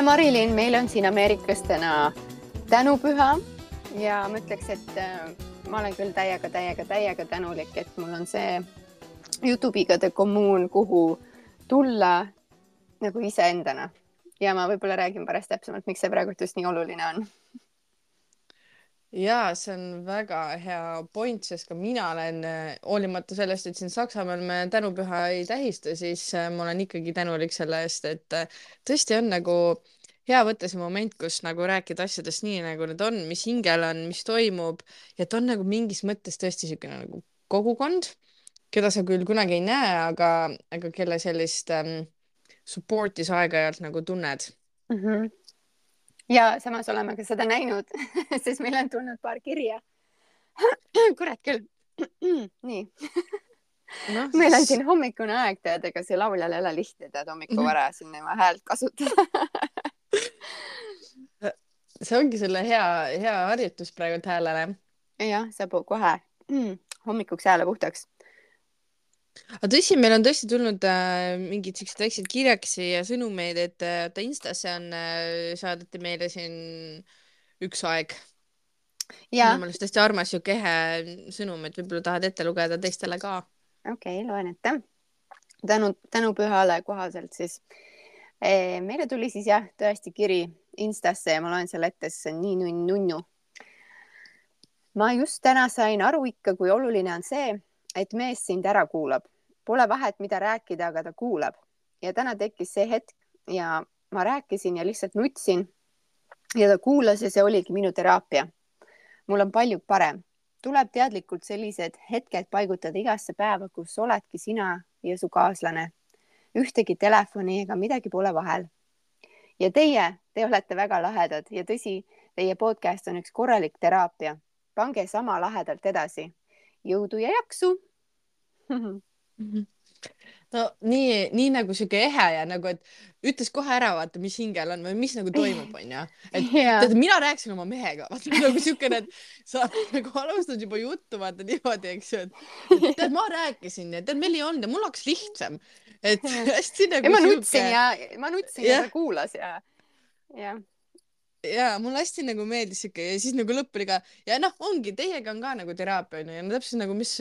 tere, Marilyn, meil on siin ameeriklastena tänupüha ja ma ütleks, et äh, ma olen küll täiega, täiega, täiega tänulik, et mul on see Jutubigade kommuun, kuhu tulla nagu iseendana. Ja ma võib-olla räägin pärast täpsemalt, miks see praegu just nii oluline on ja see on väga hea point, sest ka mina olen, hoolimata sellest, et siin Saksamaal me tänupüha ei tähista, siis äh, ma olen ikkagi tänulik selle eest, et äh, tõesti on nagu hea võtta see moment, kus nagu rääkida asjadest nii, nagu need on, mis hingel on, mis toimub ja et on nagu mingis mõttes tõesti niisugune nagu kogukond, keda sa küll kunagi ei näe, aga, aga kelle sellist ähm, support'i sa aeg-ajalt nagu tunned mm. -hmm ja samas oleme ka seda näinud sest meil on tulnud paar kirja. kurat küll. nii no,. meil on siin hommikune aeg, tead, ega see lauljal ei ole lihtne, tead, hommikuvara mhm. siin oma häält kasutada see ongi selle hea, hea harjutus praegult häälele. jah, saab kohe mm, hommikuks hääle puhtaks aga tõsi, meil on tõesti tulnud äh, mingeid siukseid väikseid kirjakesi ja sõnumeid, et äh, ta Instasse on äh,, saadeti meile siin üks aeg. minu meelest hästi armas siuke ehe sõnum, et võib-olla tahad ette lugeda teistele ka. okei okay,, loen ette. tänu, tänupühale kohaselt siis e,. meile tuli siis jah, tõesti kiri Instasse ja ma loen selle ette, sest see on nii nunnu. ma just täna sain aru ikka, kui oluline on see et mees sind ära kuulab. Pole vahet, mida rääkida, aga ta kuulab. ja täna tekkis see hetk ja ma rääkisin ja lihtsalt nutsin. ja ta kuulas ja see oligi minu teraapia. mul on palju parem. tuleb teadlikult sellised hetked paigutada igasse päeva, kus oledki sina ja su kaaslane. ühtegi telefoni ega midagi pole vahel. ja teie, te olete väga lahedad ja tõsi, teie podcast on üks korralik teraapia. pange sama lahedalt edasi jõudu ja jaksu no nii, nii nagu sihuke ehe ja nagu, et ütles kohe ära, vaata, mis hingel on või mis nagu toimub, onju. et yeah. tead, mina rääkisin oma mehega, vaata nagu siukene, et sa nagu alustad juba juttu, vaata niimoodi, eks ju, et tead, ma rääkisin ja tead, meil ei olnud ja mul oleks lihtsam. et hästi nagu. ja ma nutsin siuke... ja ma nutsin yeah. ja ta kuulas ja, jah ja mulle hästi nagu meeldis siuke ja siis nagu lõpp oli ka ja noh, ongi teiega on ka nagu teraapia onju ja no täpselt nagu, mis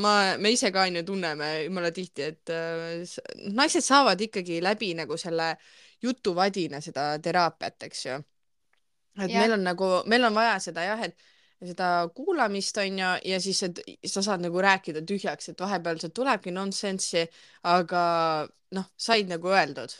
ma, me ise ka onju tunneme jumala tihti, et äh, naised saavad ikkagi läbi nagu selle jutuvadina seda teraapiat, eks ju. et ja. meil on nagu, meil on vaja seda jah, et seda kuulamist onju ja siis, et sa saad nagu rääkida tühjaks, et vahepeal sealt tulebki nonsense'i, aga noh, said nagu öeldud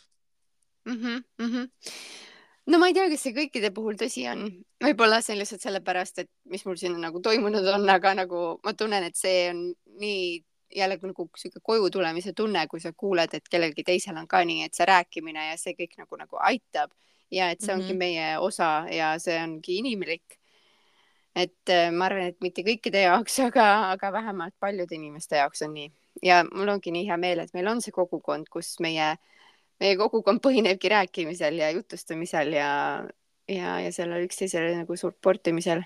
mm. -hmm, mm -hmm no ma ei tea, kas see kõikide puhul tõsi on, võib-olla see on lihtsalt sellepärast, et mis mul siin nagu toimunud on, aga nagu ma tunnen, et see on nii jällegi nagu sihuke koju tulemise tunne, kui sa kuuled, et kellelgi teisel on ka nii, et see rääkimine ja see kõik nagu, nagu aitab ja et see ongi mm -hmm. meie osa ja see ongi inimlik. et äh, ma arvan, et mitte kõikide jaoks, aga, aga vähemalt paljude inimeste jaoks on nii ja mul ongi nii hea meel, et meil on see kogukond, kus meie äh, meie kogukond põhinebki rääkimisel ja jutustamisel ja, ja, ja sellel üksteisele nagu support imisel.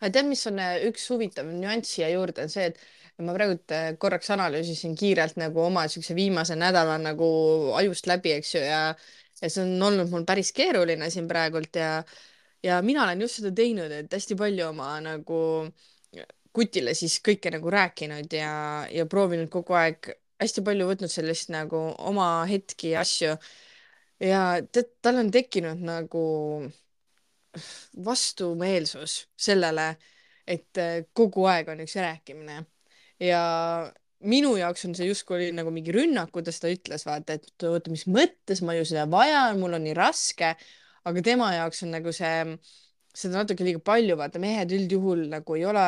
tead, mis on äh, üks huvitav nüanss siia juurde, on see, et ma praegu äh, korraks analüüsisin kiirelt nagu oma siukse viimase nädala nagu ajust läbi, eks ju, ja ja see on olnud mul päris keeruline siin praegult ja ja mina olen just seda teinud, et hästi palju oma nagu kutile siis kõike nagu rääkinud ja, ja proovinud kogu aeg hästi palju võtnud sellist nagu oma hetki ja asju. Ja tead, tal on tekkinud nagu vastumeelsus sellele, et äh, kogu aeg on üks rääkimine. Ja minu jaoks on see justkui oli nagu mingi rünnak, kui ta seda ütles, vaata, et oota, mis mõttes ma ju seda vajan, mul on nii raske, aga tema jaoks on nagu see, seda natuke liiga palju, vaata, mehed üldjuhul nagu ei ole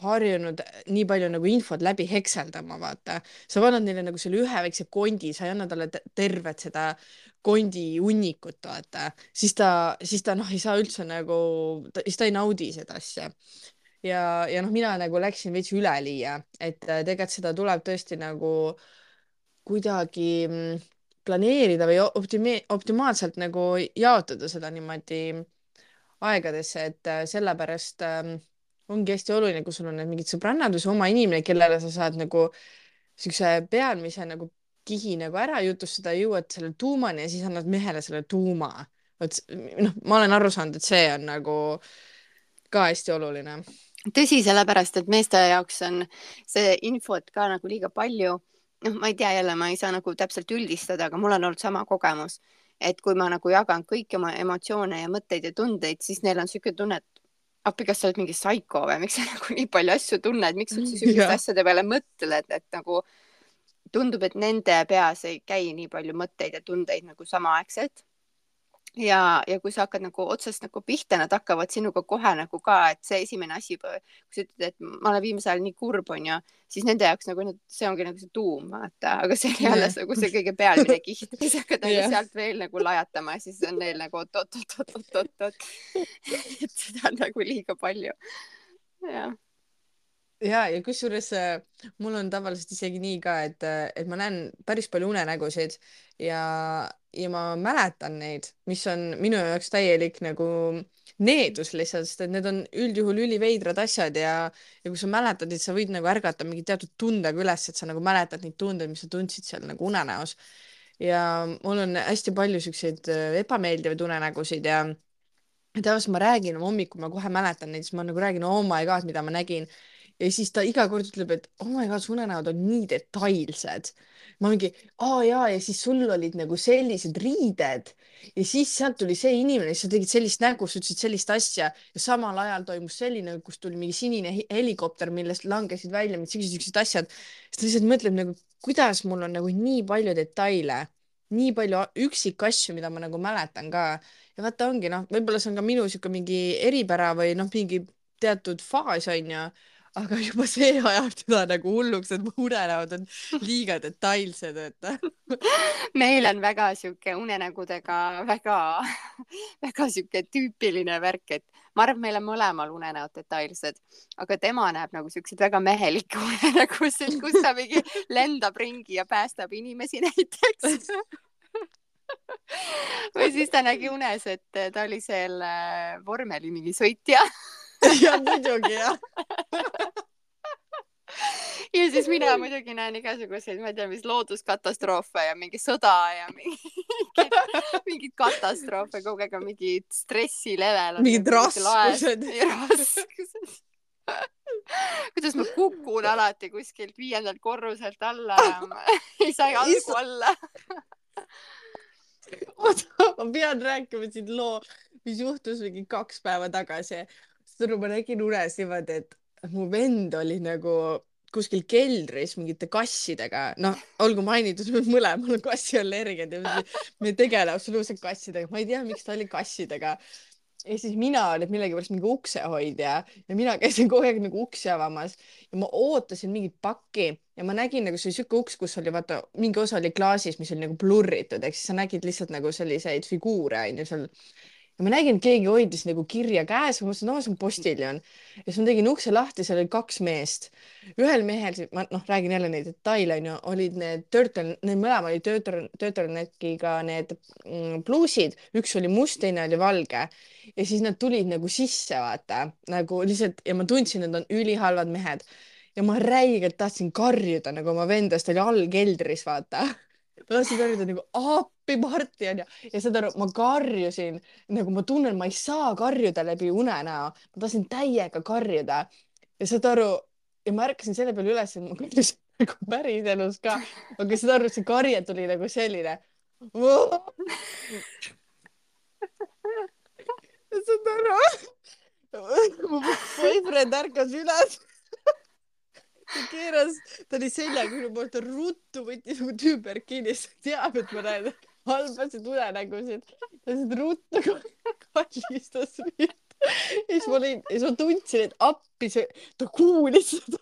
harjunud nii palju nagu infot läbi hekseldama, vaata. sa annad neile nagu selle ühe väikse kondi, sa ei anna talle tervet seda kondi hunnikut, vaata, siis ta, siis ta noh, ei saa üldse nagu, siis ta ei naudi seda asja. ja, ja noh, mina nagu läksin veits üleliia, et äh, tegelikult seda tuleb tõesti nagu kuidagi mm, planeerida või optimi-, optimaalselt nagu jaotada seda niimoodi aegadesse, et äh, sellepärast äh, ongi hästi oluline, kui sul on need mingid sõbrannad või su oma inimene, kellele sa saad nagu siukse pealmise nagu kihi nagu ära jutustada, jõuad selle tuumani ja siis annad mehele selle tuuma. vot noh, ma olen aru saanud, et see on nagu ka hästi oluline. tõsi, sellepärast et meeste jaoks on see infot ka nagu liiga palju. noh, ma ei tea, jälle ma ei saa nagu täpselt üldistada, aga mul on olnud sama kogemus, et kui ma nagu jagan kõiki oma emotsioone ja mõtteid ja tundeid, siis neil on niisugune tunne, et appi, kas sa oled mingi saiko või miks sa nagu nii palju asju tunned, miks sa üldse selliste asjade peale mõtled, et nagu tundub, et nende peas ei käi nii palju mõtteid ja tundeid nagu samaaegselt ja, ja kui sa hakkad nagu otsast nagu pihta, nad hakkavad sinuga kohe nagu ka, et see esimene asi, kui sa ütled, et ma olen viimasel ajal nii kurb, onju, siis nende jaoks nagu see ongi nagu see tuum, vaata, aga see oli alles nagu see kõige pealmine kiht, siis hakkad nagu yeah. sealt veel nagu lajatama ja siis on neil nagu oot-oot-oot-oot-oot-oot, et seda on nagu liiga palju. jah ja, ja kusjuures äh, mul on tavaliselt isegi nii ka, et, äh, et ma näen päris palju unenägusid ja, ja ma mäletan neid, mis on minu jaoks täielik nagu needus lihtsalt, sest et need on üldjuhul üliveidrad asjad ja, ja kui sa mäletad, et sa võid nagu ärgata mingi teatud tundega üles, et sa nagu mäletad neid tundeid, mis sa tundsid seal nagu unenäos. ja mul on hästi palju siukseid äh, ebameeldivaid unenägusid ja tavaliselt ma räägin hommikul, ma kohe mäletan neid, siis ma nagu räägin, oh my god, mida ma nägin ja siis ta iga kord ütleb, et oh my god, su unenäod on nii detailsed. ma mingi, aa jaa, ja siis sul olid nagu sellised riided ja siis sealt tuli see inimene, sa tegid sellist nägu, sa ütlesid sellist asja ja samal ajal toimus selline, kus tuli mingi sinine helikopter, millest langesid välja mingid siuksed asjad. siis ta lihtsalt mõtleb nagu, kuidas mul on nagu nii palju detaile, nii palju üksikasju, mida ma nagu mäletan ka ja vaata ongi noh, võib-olla see on ka minu sihuke mingi eripära või noh, mingi teatud faas onju aga juba see ajab teda nagu hulluks, et mu unenäod on liiga detailsed, et meil on väga sihuke unenägudega väga, väga sihuke tüüpiline värk, et ma arvan, et meil on mõlemal unenäod detailsed, aga tema näeb nagu siukseid väga mehelikke unenägusid, kus ta mingi lendab ringi ja päästab inimesi näiteks. Või siis ta nägi unes, et ta oli seal vormeli mingi sõitja ja muidugi jah ja siis mina muidugi näen igasuguseid, ma ei tea, mis looduskatastroofe ja mingi sõda ja mingeid, mingeid katastroofe, kogu aeg on mingi stressilevel. mingid raskused. raskused kuidas ma kukun alati kuskilt viiendalt korruselt alla ja ei saa jalgu alla oota, ma pean rääkima siin loo, mis juhtus mingi kaks päeva tagasi sõnum ma nägin unes niimoodi, et mu vend oli nagu kuskil keldris mingite kassidega, noh, olgu mainitud, mõlemal on kassiallergiad ja me ei tegele absoluutselt kassidega, ma ei tea, miks ta oli kassidega. ja siis mina olin millegipärast mingi uksehoidja ja mina käisin kogu aeg nagu uksi avamas. Ja ma ootasin mingit pakki ja ma nägin nagu see sihuke uks, kus oli vaata mingi osa oli klaasis, mis oli nagu blurritud, ehk siis sa nägid lihtsalt nagu selliseid figuure onju seal ja ma nägin, et keegi hoidis nagu kirja käes, ma mõtlesin, no see on postiljon. ja siis ma tegin ukse lahti, seal oli kaks meest. ühel mehel, ma noh, räägin jälle neid detaile onju, olid need turtle, need mõlema olid turtle, turtleneckiga need mm, pluusid, üks oli must, teine oli valge. ja siis nad tulid nagu sisse, vaata nagu lihtsalt ja ma tundsin, et on ülihalvad mehed ja ma räigelt tahtsin karjuda nagu oma venda, sest ta oli all keldris, vaata ma tahtsin karjuda nagu appi Marti onju. Ja saad aru, ma karjusin nagu ma tunnen, ma ei saa karjuda läbi unenäo, ma tahtsin täiega karjuda. Ja saad aru ja ma ärkasin selle peale üles, et ma karjusin nagu päriselus ka, aga saad aru, see karje tuli nagu selline. saad aru? mu boyfriend ärkas üles. Ta keeras, ta oli seljaga minu poolt, ta ruttu võttis mu tüüber kinni, sest ta teab, et ma näen halbasid unenägusid. ta lihtsalt ruttu kallistas mind. ja siis ma olin, ja siis ma tundsin, et appi see, ta kuulis seda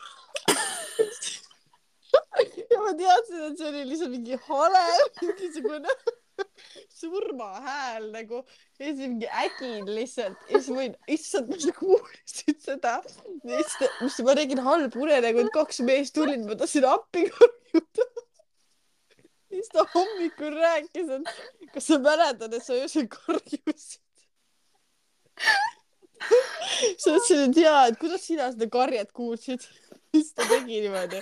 ja ma teadsin, et see oli lihtsalt mingi hale, mingisugune surmahääl nagu ja siis mingi ägin lihtsalt ja siis ma olin, issand, ma kuulsin seda. mis ma nägin halba unenägu, et kaks meest tulid, ma tahtsin appi karjuda. Siis ta hommikul rääkis, et kas sa mäletad, et sa öösel karjusid sa ütlesid, et jaa, et kuidas sina seda karjet kuulsid. siis ta tegi niimoodi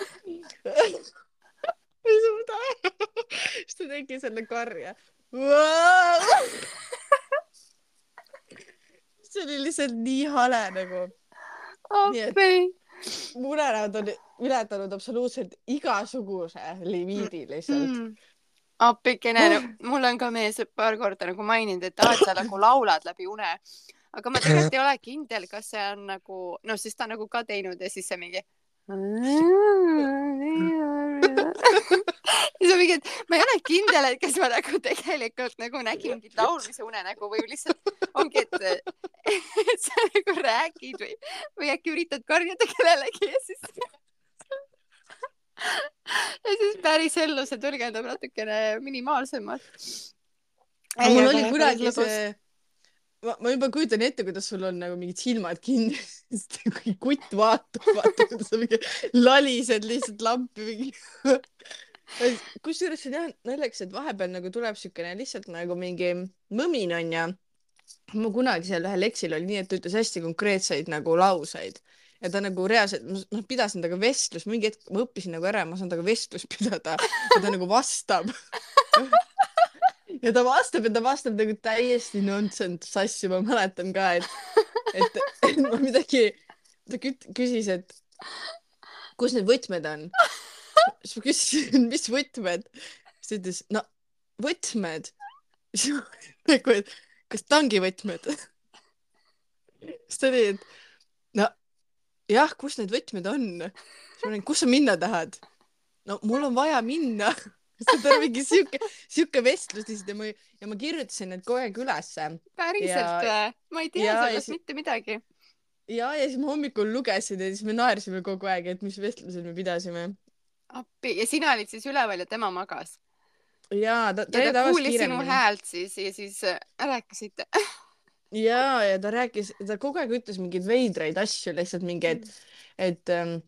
siis ta tegi selle karje see oli lihtsalt nii hale nagu. Appi. Mu unenäod on ületanud absoluutselt igasuguse limiidi lihtsalt mm.. Mm. appikene no,, mul on ka mees paar korda nagu maininud, et aa, et sa nagu laulad läbi une. aga ma tegelikult ei ole kindel, kas see on nagu, noh, siis ta on nagu ka teinud ja siis see mingi. Siis on mingi, et ma ei ole kindel, et kas ma nagu tegelikult nagu nägin mingit laulmise unenägu või lihtsalt ongi, et, et sa nagu räägid või, või äkki üritad karjuda kellelegi ja siis ja siis päris ellu see tõlgendab natukene minimaalsemalt. aga mul oli kunagi see, ma, ma juba kujutan ette, kuidas sul on nagu mingid silmad kinni, sest kui kutt vaatab, vaata kuidas sa mingi lalised lihtsalt lampi mingi. kusjuures see on jah naljakas, et vahepeal nagu tuleb siukene lihtsalt nagu mingi mõmin onju. ma kunagi seal ühel eksil oli nii, et ta ütles hästi konkreetseid nagu lauseid ja ta nagu reaalselt, ma pidasin temaga vestlust, mingi hetk ma õppisin nagu ära, ma saan temaga vestlust pidada ja ta nagu vastab. ja ta vastab ja ta vastab nagu täiesti nonsense asju, ma mäletan ka, et, et, et ma midagi, ta küsis, et kus need võtmed on. siis ma küsisin, mis võtmed, siis ta ütles, no võtmed. siis ma nagu, et kas tangivõtmed? siis ta oli, et no jah, kus need võtmed on? siis ma olin, kus sa minna tahad? no mul on vaja minna. Ta oli mingi siuke, siuke vestlus lihtsalt ja ma, ja ma kirjutasin need kogu aeg ülesse. päriselt Ja- või? ma ei tea ja- ja sellest si- mitte midagi. ja, ja siis ma hommikul lugesin ja siis me naersime kogu aeg, et mis vestlused me pidasime. appi ja sina olid siis üleval ja tema magas. ja ta, ta ja ta kuulis sinu häält siis ja siis äh, rääkisite. ja, ja ta rääkis, ta kogu aeg ütles mingeid veidraid asju, lihtsalt mingi, et, et ähm,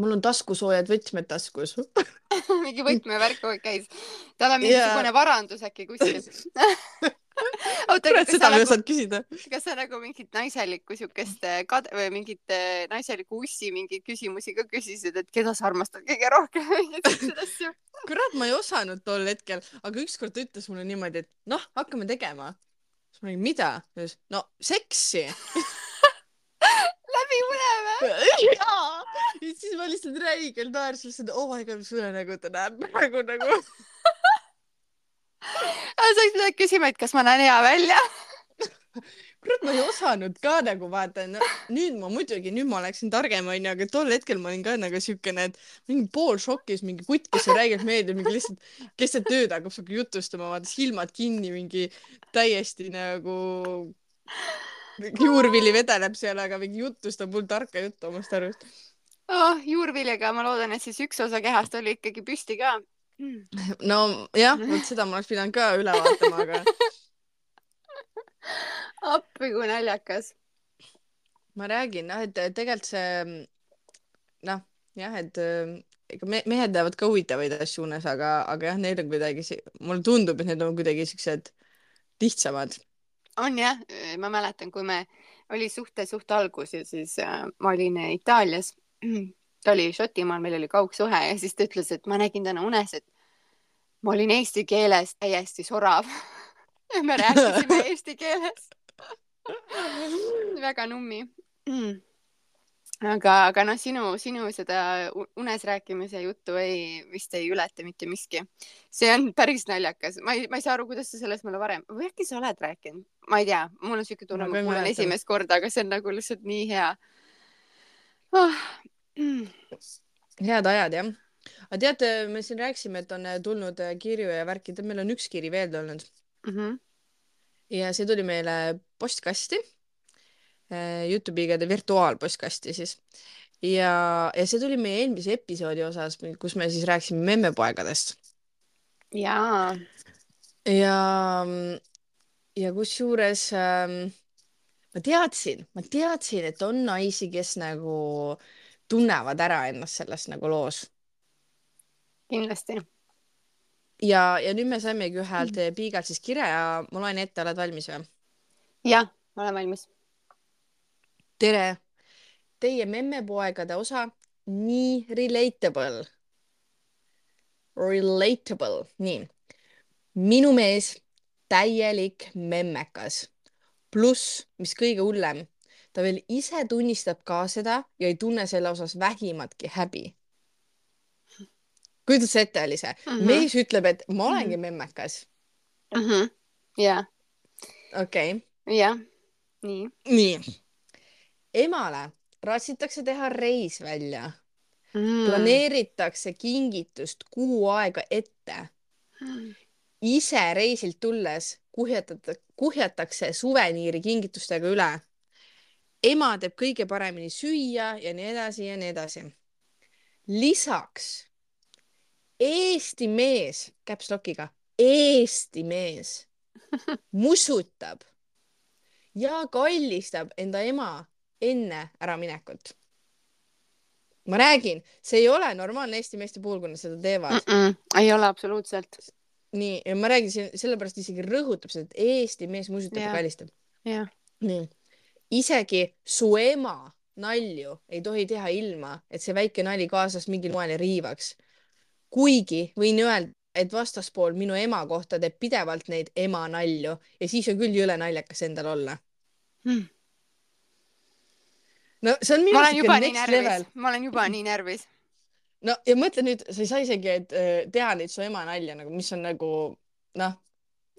mul on taskusoojad võtmed taskus. mingi võtmevärk kogu aeg käis. tal on mingisugune varandus äkki kuskil. oota, kurat, seda ma ei nagu, osanud küsida. kas sa nagu mingit naiselikku siukest äh, kad- või mingit äh, naiseliku ussi mingeid küsimusi ka küsisid, et keda sa armastad kõige rohkem ja siukseid asju. kurat, ma ei osanud tol hetkel, aga ükskord ta ütles mulle niimoodi, et noh, hakkame tegema. siis ma olin, mida? ta ütles, no seksi. läbi või? jaa. ja siis ma lihtsalt räigelt naersin, et oh my god, mis unenägu ta näeb praegu nagu. sa oleks pidanud küsima, et kas ma näen hea välja. kurat, ma ei osanud ka nagu vaata no,, nüüd ma muidugi, nüüd ma oleksin targem onju, aga tol hetkel ma olin ka nagu siukene, et mingi poolšokis, mingi kutt, kes räigelt meeldib, mingi lihtsalt keset ööd hakkab siuke jutustama, vaata silmad kinni, mingi täiesti nagu juurvili vedeleb seal, aga mingi jutustab mul tarka juttu omast arust. oh, juurviljaga ma loodan, et siis üks osa kehast oli ikkagi püsti ka. nojah, vot seda ma oleks pidanud ka üle vaatama, aga appi kui naljakas. ma räägin noh, et tegelikult see noh, jah, et äh, ega me mehed teevad ka huvitavaid asju unes, aga, aga jah, need on kuidagi, mulle tundub, et need on kuidagi siuksed lihtsamad. On jah, ma mäletan, kui me oli suhte suht algus ja siis äh, ma olin äh, Itaalias. ta oli Šotimaal, meil oli kaugsuhe ja siis ta ütles, et ma nägin täna unes, et ma olin eesti keeles täiesti sorav. me rääkisime eesti keeles. väga nummi mm.. aga, aga noh, sinu, sinu seda unes rääkimise juttu ei, vist ei ületa mitte miski. see on päris naljakas, ma ei, ma ei saa aru, kuidas sa sellest mulle varem või äkki sa oled rääkinud, ma ei tea, mul on siuke tunne, Ma mäleta. esimest korda, aga see on nagu lihtsalt nii hea oh. Head ajad jah. aga tead, me siin rääkisime, et on äh, tulnud äh, kirju ja värki, meil on üks kiri veel tulnud Mm -hmm. ja see tuli meile postkasti. Youtube'iga virtuaalpostkasti siis. ja, ja see tuli meie eelmise episoodi osas, kus me siis rääkisime memmepoegadest jaa, ja, ja kusjuures ähm, ma teadsin, ma teadsin, et on naisi, kes nagu tunnevad ära ennast selles nagu loos kindlasti. ja, ja nüüd me saimegi ühelt mm. piigalt siis kirja ja ma loen ette, oled valmis või? jah, ma olen valmis. tere, teie memmepoegade osa nii relatable. relatable, nii. minu mees, täielik memmekas. pluss, mis kõige hullem, ta veel ise tunnistab ka seda ja ei tunne selle osas vähimatki häbi. kujutad sa ette, Alise mm? -hmm. mees ütleb, et ma olengi mm -hmm. memmekas. jah. okei. jah, nii. nii. Emale ratsitakse teha reis välja mm.. planeeritakse kingitust kuu aega ette mm.. ise reisilt tulles kuhjatata, kuhjatakse suveniiri kingitustega üle. ema teeb kõige paremini süüa ja nii edasi ja nii edasi. lisaks Eesti mees, caps lock'iga, Eesti mees musutab ja kallistab enda ema enne äraminekut. ma räägin, see ei ole normaalne Eesti meeste puhul, kui nad seda teevad mm. -mm, ei ole absoluutselt. nii, ja ma räägin, sellepärast isegi rõhutab seda, et Eesti mees musutab ja, kallistab. nii, isegi su ema nalju ei tohi teha ilma, et see väike nali kaaslast mingil moel ei riivaks. kuigi võin öelda, et vastaspool minu ema kohta teeb pidevalt neid ema nalju ja siis on küll jõle naljakas endal olla hmm no see on minu ikka next level. ma olen juba nii närvis. no ja mõtle nüüd, sa ei saa isegi et, äh, teha neid su ema nalja nagu, mis on nagu noh,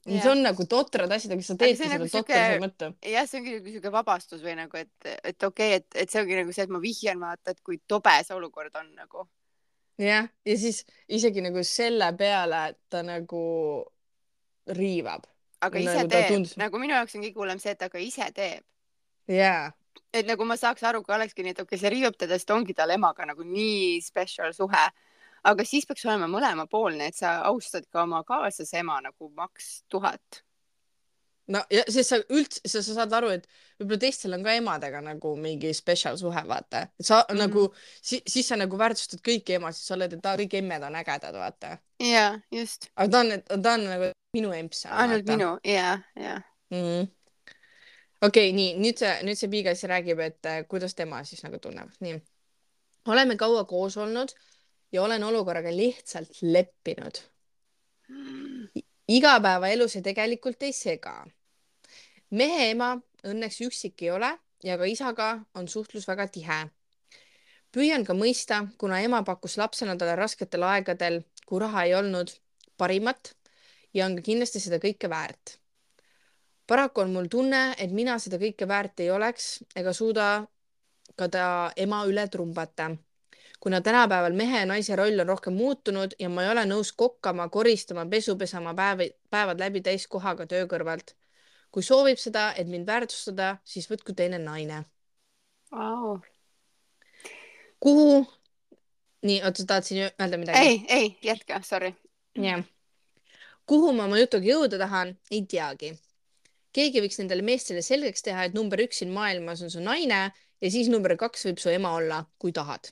see on nagu totrad asjad, aga sa teedki nagu selle totruse mõtte. jah, see ongi nagu siuke vabastus või nagu, et, et okei okay,, et, et see ongi nagu see, et ma vihjan vaata, et kui tobe see olukord on nagu. jah, ja siis isegi nagu selle peale ta nagu riivab. aga ise nagu teeb, tundus... nagu minu jaoks on kõige hullem see, et aga ise teeb. jaa et nagu ma saaks aru, kui okei okay,, see riivab teda, sest ongi tal emaga nagu nii special suhe. aga siis peaks olema mõlemapoolne, et sa austad ka oma kaaslase ema nagu maks tuhat. no ja sest sa üldse, sa, sa saad aru, et võib-olla teistel on ka emadega nagu mingi special suhe, vaata, et sa mm -hmm. nagu si, siis sa nagu väärtustad kõiki emasid, sa oled, et aa, kõik emmed on ägedad, vaata. jaa, just. aga ta on, ta on nagu minu emps. ainult vaata. minu, jaa, jaa. -hmm okei okay,, nii nüüd see, nüüd see Piigas räägib, et äh, kuidas tema siis nagu tunneb, nii. oleme kaua koos olnud ja olen olukorraga lihtsalt leppinud. igapäevaelu see tegelikult ei sega. mehe ema õnneks üksik ei ole ja ka isaga on suhtlus väga tihe. püüan ka mõista, kuna ema pakkus lapsena talle rasketel aegadel, kui raha ei olnud, parimat ja on ka kindlasti seda kõike väärt paraku on mul tunne, et mina seda kõike väärt ei oleks ega suuda ka ta ema üle trumbata. kuna tänapäeval mehe ja naise roll on rohkem muutunud ja ma ei ole nõus kokkama, koristama, pesu pesama päev, päevad läbi täiskohaga töö kõrvalt. kui soovib seda, et mind väärtustada, siis võtku teine naine wow.. kuhu? nii, oota, sa tahtsid öelda midagi? ei, ei, jätka, sorry. jah. kuhu ma oma jutuga jõuda tahan, ei teagi keegi võiks nendele meestele selgeks teha, et number üks siin maailmas on su naine ja siis number kaks võib su ema olla, kui tahad.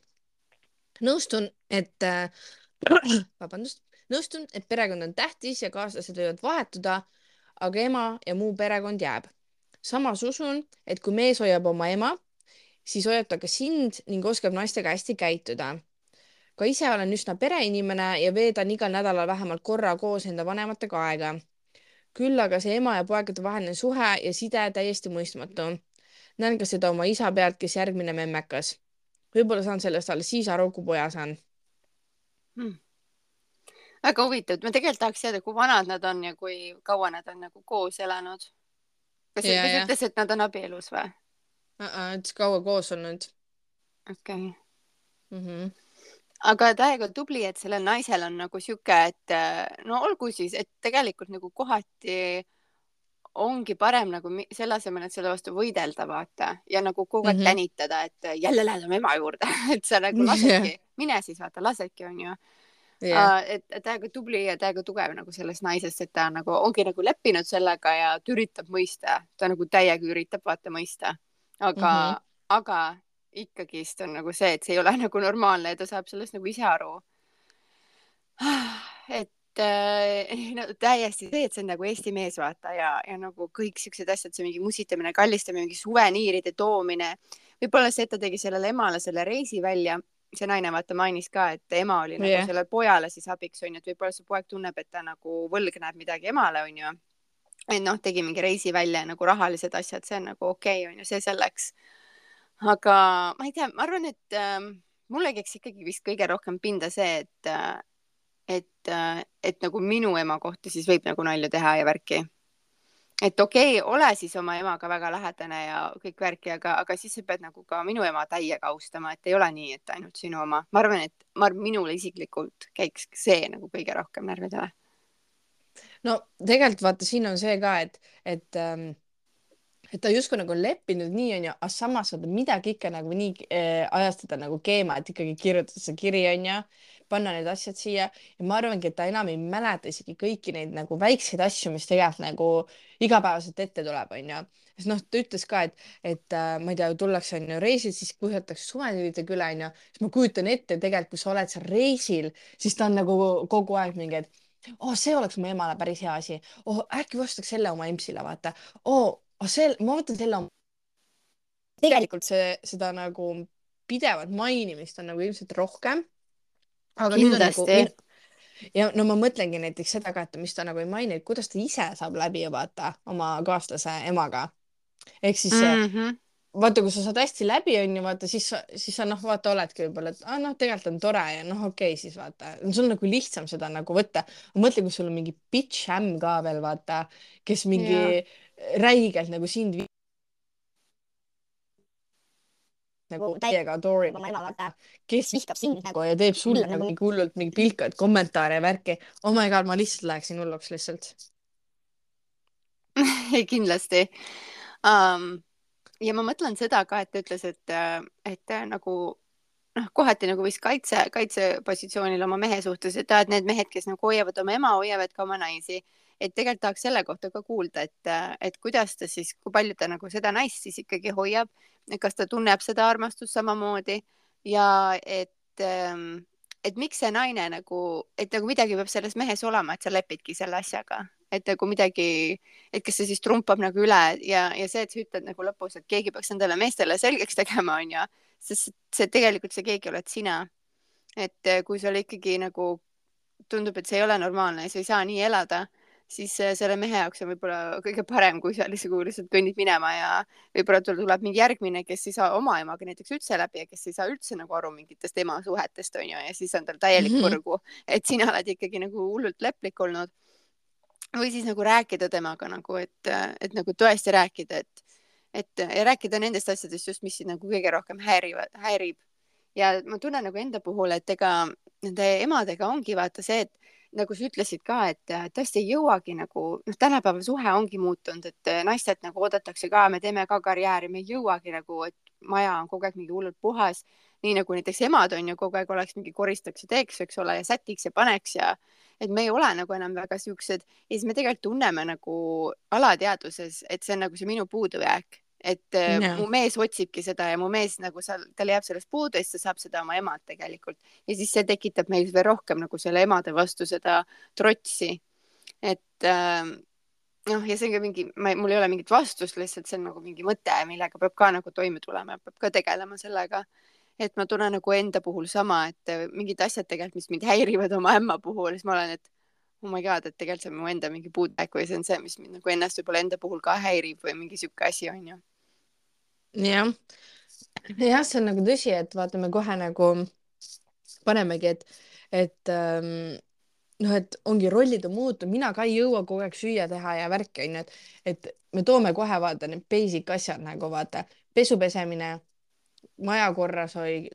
nõustun, et äh,, vabandust, nõustun, et perekond on tähtis ja kaaslased võivad vahetuda, aga ema ja muu perekond jääb. samas usun, et kui mees hoiab oma ema, siis hoiab ta ka sind ning oskab naistega hästi käituda ka ise olen üsna pereinimene ja veedan igal nädalal vähemalt korra koos enda vanematega aega küll aga see ema ja poegade vaheline suhe ja side täiesti mõistmatu. näen ka seda oma isa pealt, kes järgmine memmekas. võib-olla saan sellest alles siis aru, kui poja saan hmm.. väga huvitav, ma tegelikult tahaks teada, kui vanad nad on ja kui kaua nad on nagu koos elanud. kas ta ütles, et nad on abielus või ütles kaua koos olnud. okei okay. mm. -hmm aga täiega tubli, et sellel naisel on nagu sihuke, et äh, no olgu siis, et tegelikult nagu kohati ongi parem nagu selle asemel, et selle vastu võidelda, vaata ja nagu kogu aeg mm -hmm. tänitada, et jälle lähed oma ema juurde et sa nagu lasedki yeah., mine siis vaata, lasedki onju yeah.. Uh, et täiega tubli ja täiega tugev nagu sellest naisest, et ta nagu ongi nagu leppinud sellega ja ta üritab mõista, ta nagu täiega üritab vaata mõista, aga mm, -hmm. aga ikkagist on nagu see, et see ei ole nagu normaalne ja ta saab sellest nagu ise aru. et äh, no täiesti see, et see on nagu Eesti mees, vaata ja, ja nagu kõik siuksed asjad, see mingi musitamine, kallistamine, mingi suveniiride toomine. võib-olla see, et ta tegi sellele emale selle reisi välja see naine vaata mainis ka, et ema oli nagu jah, sellele pojale siis abiks onju, et võib-olla see poeg tunneb, et ta nagu võlgneb midagi emale onju. et noh, tegi mingi reisi välja ja nagu rahalised asjad, see on nagu okei okay, onju, see selleks. Aga ma ei tea, ma arvan, et äh, mulle käiks ikkagi vist kõige rohkem pinda see, et äh, et äh,, et nagu minu ema kohta siis võib nagu nalja teha ja värki. et okei okay,, ole siis oma emaga väga lähedane ja kõik värki, aga, aga siis sa pead nagu ka minu ema täiega austama, et ei ole nii, et ainult sinu oma. ma arvan, et ma arvan, minule isiklikult käiks see nagu kõige rohkem närvidele. no tegelikult vaata, siin on see ka, et, et ähm, et ta justkui nagu on leppinud nii onju, aga samas vaata midagi ikka nagu nii äh, ajastada nagu keema, et ikkagi kirjutada see kiri onju, panna need asjad siia. Ja ma arvangi, et ta enam ei mäleta isegi kõiki neid nagu väikseid asju, mis tegelikult nagu igapäevaselt ette tuleb onju. sest noh, ta ütles ka, et, et äh, ma ei tea, tullakse onju reisil, siis kuhjatakse suvetüdrukutega üle onju, siis ma kujutan ette tegelikult, kui sa oled seal reisil, siis ta on nagu kogu aeg mingi, et oh, see oleks mu emale päris hea asi. Oh,, äkki ostaks selle oma empsile, vaata. Oh,, oh, see, ma võtan selle tegelikult see, seda nagu pidevat mainimist on nagu ilmselt rohkem. aga nüüd on nagu Kindlasti. ja no ma mõtlengi näiteks seda ka, et mis ta nagu ei maini, et kuidas ta ise saab läbi vaata oma kaaslase emaga. ehk siis mm. -hmm. vaata, kui sa saad hästi läbi, onju, vaata siis, siis sa noh, vaata oledki võib-olla, et ah, noh, tegelikult on tore ja noh, okei okay, siis vaata, sul on nagu lihtsam seda nagu võtta. mõtle, kui sul on mingi bitch ämm ka veel vaata, kes mingi Jaa. räigelt nagu sind vi- nagu täiega adorib oma ema, vaata, kes vihkab sind nagu ja teeb sulle nagu mingi hullult mingi pilkaid kommentaare ja värki. oh my god, ma lihtsalt läheksin hulluks lihtsalt. ei, kindlasti um,. Ja ma mõtlen seda ka, et ta ütles, et, et äh, nagu noh, kohati nagu vist kaitse, kaitsepositsioonil oma mehe suhtes, et et need mehed, kes nagu hoiavad oma ema, hoiavad ka oma naisi. et tegelikult tahaks selle kohta ka kuulda, et, et kuidas ta siis, kui palju ta nagu seda naist siis ikkagi hoiab, kas ta tunneb seda armastust samamoodi. Ja et ähm, et miks see naine nagu, et nagu midagi peab selles mehes olema, et sa lepidki selle asjaga, et nagu midagi, et kas see siis trumpab nagu üle ja, ja see, et sa ütled nagu lõpus, et keegi peaks endale meestele selgeks tegema, onju, sest see tegelikult see keegi oled sina. et eh, kui sulle ikkagi nagu tundub, et see ei ole normaalne ja sa ei saa nii elada, siis eh, selle mehe jaoks on võib-olla kõige parem, kui sa lihtsalt, lihtsalt kõnnid minema ja võib-olla tul- tuleb mingi järgmine, kes ei saa oma emaga näiteks üldse läbi ja kes ei saa üldse nagu aru mingitest ema suhetest onju ja siis on tal täielik Mhm. põrgu, et sina oled ikkagi nagu hullult leplik olnud. Või siis nagu rääkida temaga nagu, et, et nagu tõesti rääkida, et, et ja rääkida nendest asjadest just, mis sind nagu kõige rohkem häirivad, häirib. ja ma tunnen nagu enda puhul, et ega nende emadega ongi vaata see, et nagu sa ütlesid ka, et tõesti ei jõuagi nagu, noh, tänapäeval suhe ongi muutunud, et naistelt nagu oodatakse ka, me teeme ka karjääri, me ei jõuagi nagu, et maja on kogu aeg mingi hullult puhas. nii nagu näiteks emad on ju kogu aeg oleks mingi koristaks ja teeks, eks ole, ja sätiks ja paneks ja et me ei ole nagu enam väga siuksed ja siis me tegelikult tunneme nagu alateadvuses, et see on nagu see minu puudujääk, et äh, Jaa. mu mees otsibki seda ja mu mees nagu seal, tal jääb sellest puudu ja siis ta saab seda oma emalt tegelikult ja siis see tekitab meil veel rohkem nagu selle emade vastu seda trotsi. et äh, noh, ja see on ka mingi, mul ei ole mingit vastust, lihtsalt see on nagu mingi mõte, millega peab ka nagu toime tulema, peab ka tegelema sellega. Et ma tunnen nagu enda puhul sama, et äh, mingid asjad tegelikult, mis mind häirivad oma ämma puhul, siis ma olen, et oh my god, et tegelikult see on mu enda mingi puudujääk või see on see, mis mind nagu ennast võib-olla enda puhul ka häirib või mingi sihuke asi on ju. jah, jah, see on nagu tõsi, et vaata, me kohe nagu panemegi, et, et ähm, noh, et ongi rollid on muutunud, mina ka ei jõua kogu aeg süüa teha ja värki onju, et, et me toome kohe vaata need basic asjad nagu vaata pesu pesemine, maja korras hoid,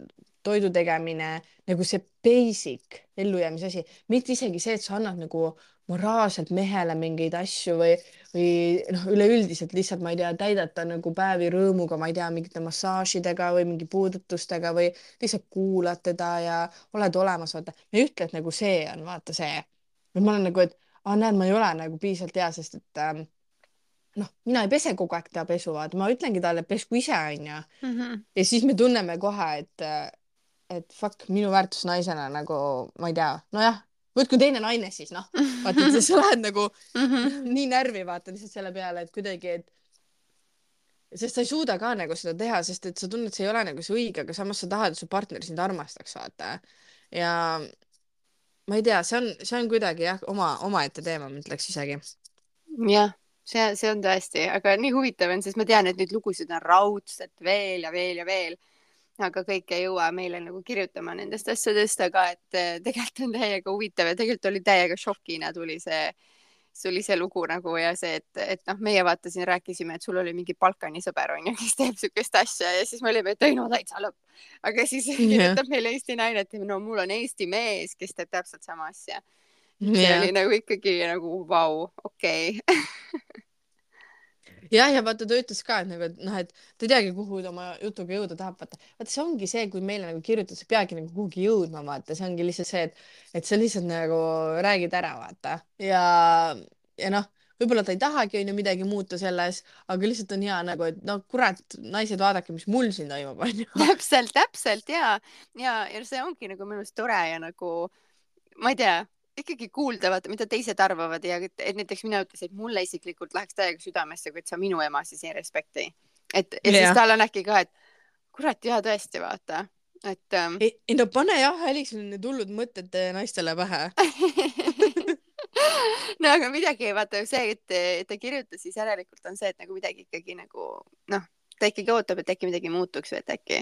toidu tegemine, nagu see basic ellujäämise asi, mitte isegi see, et sa annad nagu moraalselt mehele mingeid asju või, või noh, üleüldiselt lihtsalt ma ei tea, täidad ta nagu päevi rõõmuga, ma ei tea, mingite massaažidega või mingi puudutustega või lihtsalt kuulad teda ja oled olemas, vaata. ma ei ütle, et nagu see on vaata see. ma olen nagu, et aa näed, ma ei ole nagu piisavalt hea, sest et ähm, noh, mina ei pese kogu aeg ta pesu, vaata, ma ütlengi talle, et pesku ise onju. ja siis me tunneme kohe, et, et fuck, minu väärtus naisena nagu ma ei tea, nojah, võtku teine naine siis noh, vaata, et sa lähed nagu nii närvi vaata lihtsalt selle peale, et kuidagi, et sest sa ei suuda ka nagu seda teha, sest et sa tunned, see ei ole nagu see õige, aga samas sa tahad, et su partner sind armastaks, vaata. ja ma ei tea, see on, see on kuidagi jah, oma, omaette teema, ma ütleks isegi. jah, see, see on tõesti, aga nii huvitav on, sest ma tean, et neid lugusid on raudselt veel ja veel ja veel aga kõik ei jõua meile nagu kirjutama nendest asjadest, aga et eh, tegelikult on täiega huvitav ja tegelikult oli täiega šokina tuli see, tuli see lugu nagu ja see, et, et noh, meie vaata siin rääkisime, et sul oli mingi Balkani sõber onju, kes teeb siukest asja ja siis me olime, et ei no täitsa lõpp. aga siis yeah. kirjutab meile Eesti naine, et no mul on Eesti mees, kes teeb täpselt sama asja. See yeah. oli nagu ikkagi nagu vau, okei jah, ja vaata, ta ütles ka, et nagu, et noh, et ta ei teagi, kuhu ta oma jutuga jõuda tahab, vaata. vaata, see ongi see, kui meile nagu kirjutada, sa peadki nagu kuhugi jõudma, vaata, see ongi lihtsalt see, et, et sa lihtsalt nagu räägid ära, vaata. ja, ja noh, võib-olla ta ei tahagi, onju, midagi muuta selles, aga lihtsalt on hea nagu, et no kurat, naised, vaadake, mis mul siin toimub, onju. täpselt, täpselt ja, ja, ja see ongi nagu minu arust tore ja nagu ma ei tea ikkagi kuulda, vaata, mida teised arvavad ja et, et näiteks mina ütlesin, et mulle isiklikult läheks täiega südamesse, kui sa minu ema siis ei respekti. et ja, ja siis tal on äkki ka, et kurat, jaa, tõesti, vaata, et ähm.... ei, no pane jah, Alison, need hullud mõtted naistele pähe. No aga midagi, vaata see, et, et ta kirjutas, siis järelikult on see, et nagu midagi ikkagi nagu noh, ta ikkagi ootab, et äkki midagi muutuks või et äkki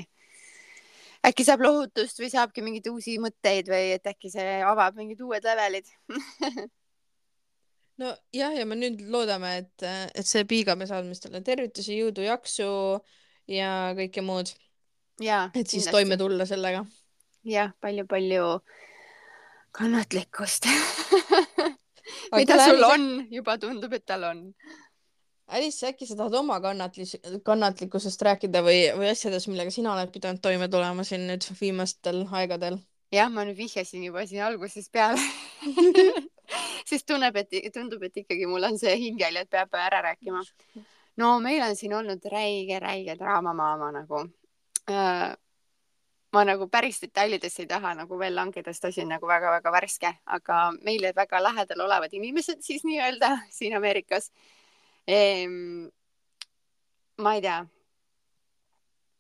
äkki saab lohutust või saabki mingeid uusi mõtteid või et äkki see avab mingid uued levelid no jah, ja me nüüd loodame, et, et see piigame saadame talle tervitusi, jõudu, jaksu ja kõike muud. et siis kindlasti. toime tulla sellega. jah, palju-palju kannatlikkust mida sul on, juba tundub, et tal on Alice, äkki sa tahad oma kannatlis-, kannatlikkusest rääkida või, või asjadest, millega sina oled pidanud toime tulema siin nüüd viimastel aegadel? jah, ma nüüd vihjasin juba siin algusest peale sest tunneb, et tundub, et ikkagi mul on see hingel, et peab ära rääkima. no meil on siin olnud räige, räige draamamaama nagu äh, ma nagu päris detailidesse ei taha nagu veel langeda, sest asi on nagu väga-väga värske, aga meile väga lähedal olevad inimesed siis nii-öelda siin Ameerikas ehm,. ma ei tea,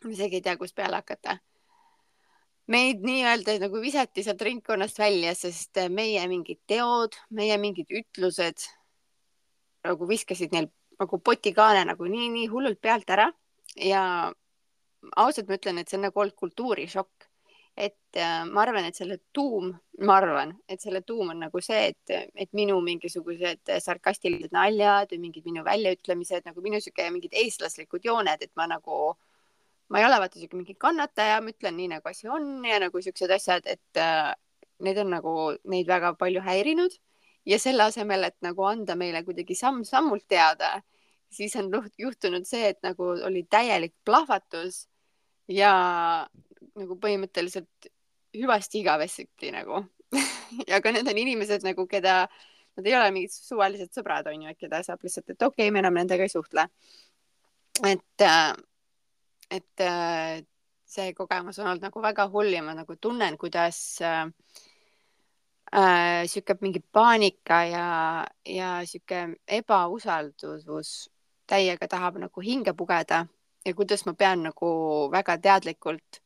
ma isegi ei tea, kust peale hakata. meid nii-öelda nagu visati sealt ringkonnast välja, sest meie mingid teod, meie mingid ütlused nagu viskasid neil nagu potikaane nagu nii, nii hullult pealt ära ja ausalt ma ütlen, et see on nagu olnud kultuurishokk et äh, ma arvan, et selle tuum, ma arvan, et selle tuum on nagu see, et, et minu mingisugused sarkastilised naljad või mingid minu väljaütlemised nagu minu sihuke mingid eestlaslikud jooned, et ma nagu, ma ei ole vaata sihuke mingi kannataja, ma ütlen nii nagu asi on ja nagu siuksed asjad, et äh, need on nagu neid väga palju häirinud. Ja selle asemel, et nagu anda meile kuidagi samm-sammult teada, siis on juhtunud see, et nagu oli täielik plahvatus ja nagu põhimõtteliselt hüvasti igavesiti nagu ja ka need on inimesed nagu, keda, nad ei ole mingid suvalised sõbrad, on ju, et keda saab lihtsalt, et okei okay,, me enam nendega ei suhtle. et, äh, et äh, see kogemus on olnud nagu väga hull ja ma nagu tunnen, kuidas äh, äh, sihuke mingi paanika ja, ja sihuke ebausaldus täiega tahab nagu hinge pugeda ja kuidas ma pean nagu väga teadlikult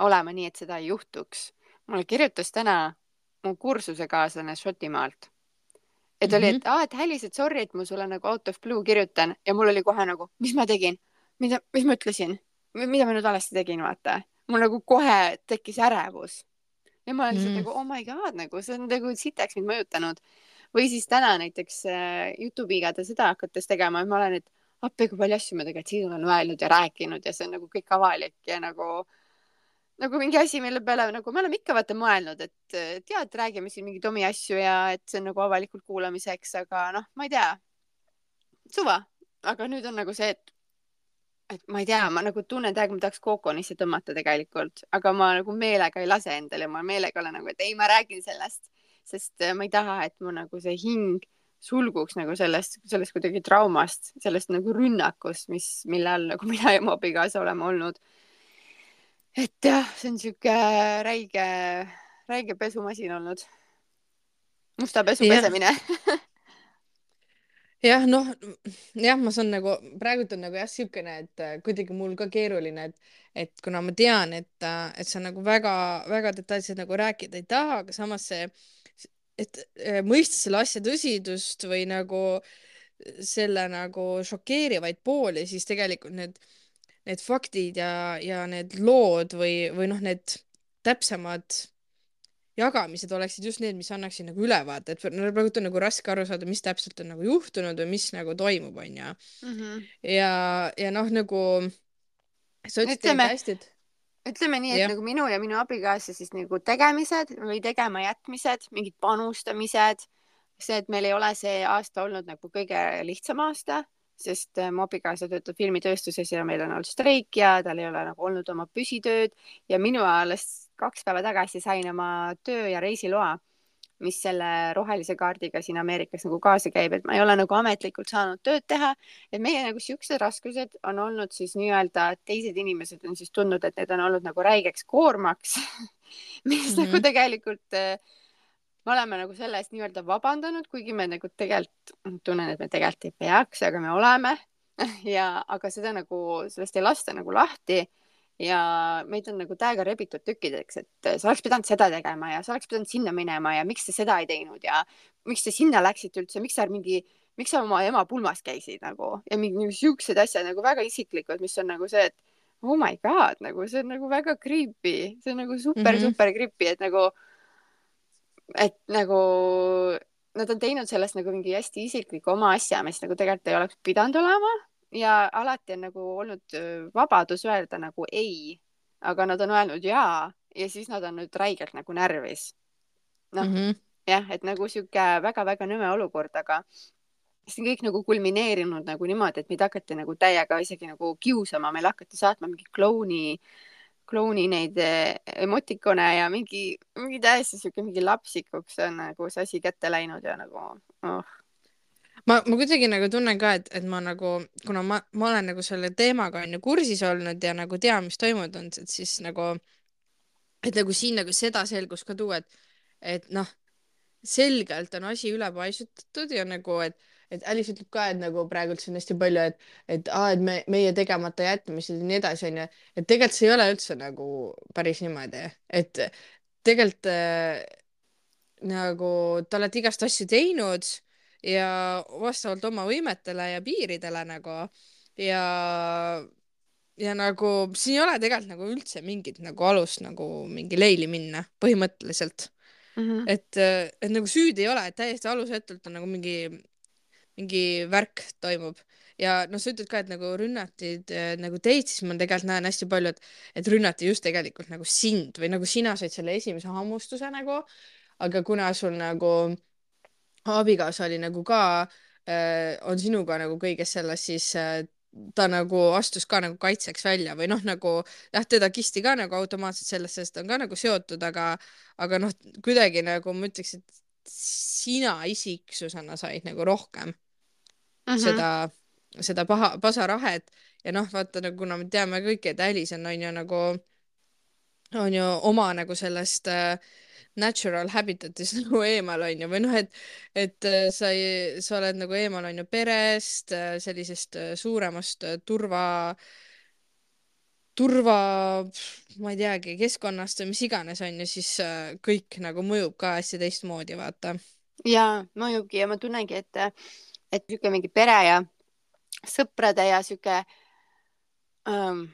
olema nii, et seda ei juhtuks. mulle kirjutas täna mu kursusekaaslane Šotimaalt. et oli, et mhm. aa, et Hälis, et sorry, et ma sulle nagu out of blue kirjutan ja mul oli kohe nagu, mis ma tegin, mida, mis ma ütlesin, mida ma nüüd valesti tegin, vaata. mul nagu kohe tekkis ärevus. ja ma olen lihtsalt mm. nagu oh my god, nagu see on nagu sitaks mind mõjutanud. või siis täna näiteks äh, Youtube'iga seda hakates tegema, et ma olen, et appi, kui palju asju ma tegelikult siin olen öelnud ja rääkinud ja see on nagu kõik avalik ja nagu nagu mingi asi, mille peale nagu me oleme ikka vaata mõelnud, et, ja, et räägime siin mingeid omi asju ja et see on nagu avalikult kuulamiseks, aga noh, ma ei tea, suva, aga nüüd on nagu see, et, et ma ei tea, ma nagu tunnen täiega, ma tahaks kookonisse tõmmata tegelikult, aga ma nagu meelega ei lase endale, ma meelega olen nagu, et ei, ma räägin sellest, sest ma ei taha, et mu nagu see hing sulguks nagu sellest, sellest kuidagi traumast, sellest nagu rünnakust, mis, mille all nagu mina ja mu abikaasa oleme olnud et jah, see on sihuke räige, räige pesumasin olnud. musta pesu pesemine jah, noh, jah, ma saan nagu, praegult on nagu jah, siukene, et äh, kuidagi mul ka keeruline, et, et kuna ma tean, et, äh, et sa nagu väga-väga detailselt nagu rääkida ei taha, aga samas see, et äh, mõista selle asja tõsidust või nagu selle nagu šokeerivaid pooli, siis tegelikult need, need faktid ja, ja need lood või, või noh, need täpsemad jagamised oleksid just need, mis annaksid nagu ülevaate, et praegu on nagu raske aru saada, mis täpselt on nagu juhtunud või mis nagu toimub, onju. Mhm. ja, ja noh, nagu sa ütlesid Ütleme- hästi, et ütleme nii, et Jah. nagu minu ja minu abikaasa siis nagu tegemised või tegemajätmised, mingid panustamised, see, et meil ei ole see aasta olnud nagu kõige lihtsam aasta, sest äh, mu abikaasa töötab filmitööstuses ja meil on olnud streik ja tal ei ole nagu olnud oma püsitööd ja minu alles kaks päeva tagasi sain oma töö ja reisiloa, mis selle rohelise kaardiga siin Ameerikas nagu kaasa käib, et ma ei ole nagu ametlikult saanud tööd teha, et meie nagu siuksed raskused on olnud siis nii-öelda, et teised inimesed on siis tundnud, et need on olnud nagu räigeks koormaks mis mm Mhm. -hmm. nagu tegelikult äh, me oleme nagu selle eest nii-öelda vabandanud, kuigi me nagu tegelikult tunnen, et me tegelikult ei peaks, aga me oleme ja, aga seda nagu, sellest ei lasta nagu lahti ja meid on nagu täiega rebitud tükkideks, et sa oleks pidanud seda tegema ja sa oleks pidanud sinna minema ja miks sa seda ei teinud ja miks te sinna läksite üldse, miks sa mingi, miks sa oma ema pulmas käisid nagu ja mingi, mingi siuksed asjad nagu väga isiklikud, mis on nagu see, et oh my god, nagu see on nagu väga creepy, see on nagu super mm. -hmm. super creepy, et nagu, et nagu nad on teinud sellest nagu mingi hästi isikliku oma asja, mis nagu tegelikult ei oleks pidanud olema ja alati on nagu olnud vabadus öelda nagu ei, aga nad on öelnud jaa ja siis nad on nüüd räigelt nagu närvis. noh mm -hmm. Jah, et nagu sihuke väga-väga nõme olukord, aga see on kõik nagu kulmineerinud nagu niimoodi, et meid hakati nagu täiega isegi nagu kiusama, meile hakati saatma mingi klouni, klouni neid eh, emotikone ja mingi, mingi täiesti sihuke mingi lapsikuks on nagu see asi kätte läinud ja nagu oh. ma, ma kuidagi nagu tunnen ka, et, et ma nagu, kuna ma, ma olen nagu selle teemaga on ju kursis olnud ja nagu tean, mis toimunud on, et siis nagu, et nagu siin nagu seda selgust ka tuua, et, et noh, selgelt on asi üle paisutatud ja nagu, et, et Alice ütleb ka, et nagu praegult siin hästi palju, et, et aa, et me, meie tegemata jätmised ja nii edasi, onju, et tegelikult see ei ole üldse nagu päris niimoodi, et tegelikult äh, nagu te olete igast asju teinud ja vastavalt oma võimetele ja piiridele nagu ja ja nagu siin ei ole tegelikult nagu üldse mingit nagu alust nagu mingi leili minna põhimõtteliselt mm. -hmm. et et nagu süüd ei ole et täiesti alusetult on nagu mingi mingi värk toimub. Ja noh sa ütled ka et nagu rünnati eh, nagu teid siis ma tegelikult näen hästi palju et et rünnati just tegelikult nagu sind või nagu sina said selle esimese hammustuse nagu. Aga kuna sul nagu abikaasa oli nagu ka äh, on sinuga nagu kõiges selles, siis äh, ta nagu astus ka nagu kaitseks välja või noh, nagu jah, teda kisti ka nagu automaatselt sellesse, sest ta on ka nagu seotud, aga, aga noh, kuidagi nagu ma ütleks, et sina isiksusena said nagu rohkem -hmm. seda, seda paha, pasarahet ja noh, vaata nagu kuna me teame kõik, et Alice on, on ju nagu, on ju oma nagu sellest äh, natural habitat'ist nagu eemal on ju või noh, et et äh, sa ei, sa oled nagu eemal on ju perest, äh, sellisest äh, suuremast turva, turva, ma ei teagi, keskkonnast või mis iganes on ju, siis kõik nagu mõjub ka hästi teistmoodi, vaata. ja mõjubki ja ma tunnengi, et, et sihuke mingi pere ja sõprade ja sihuke ähm,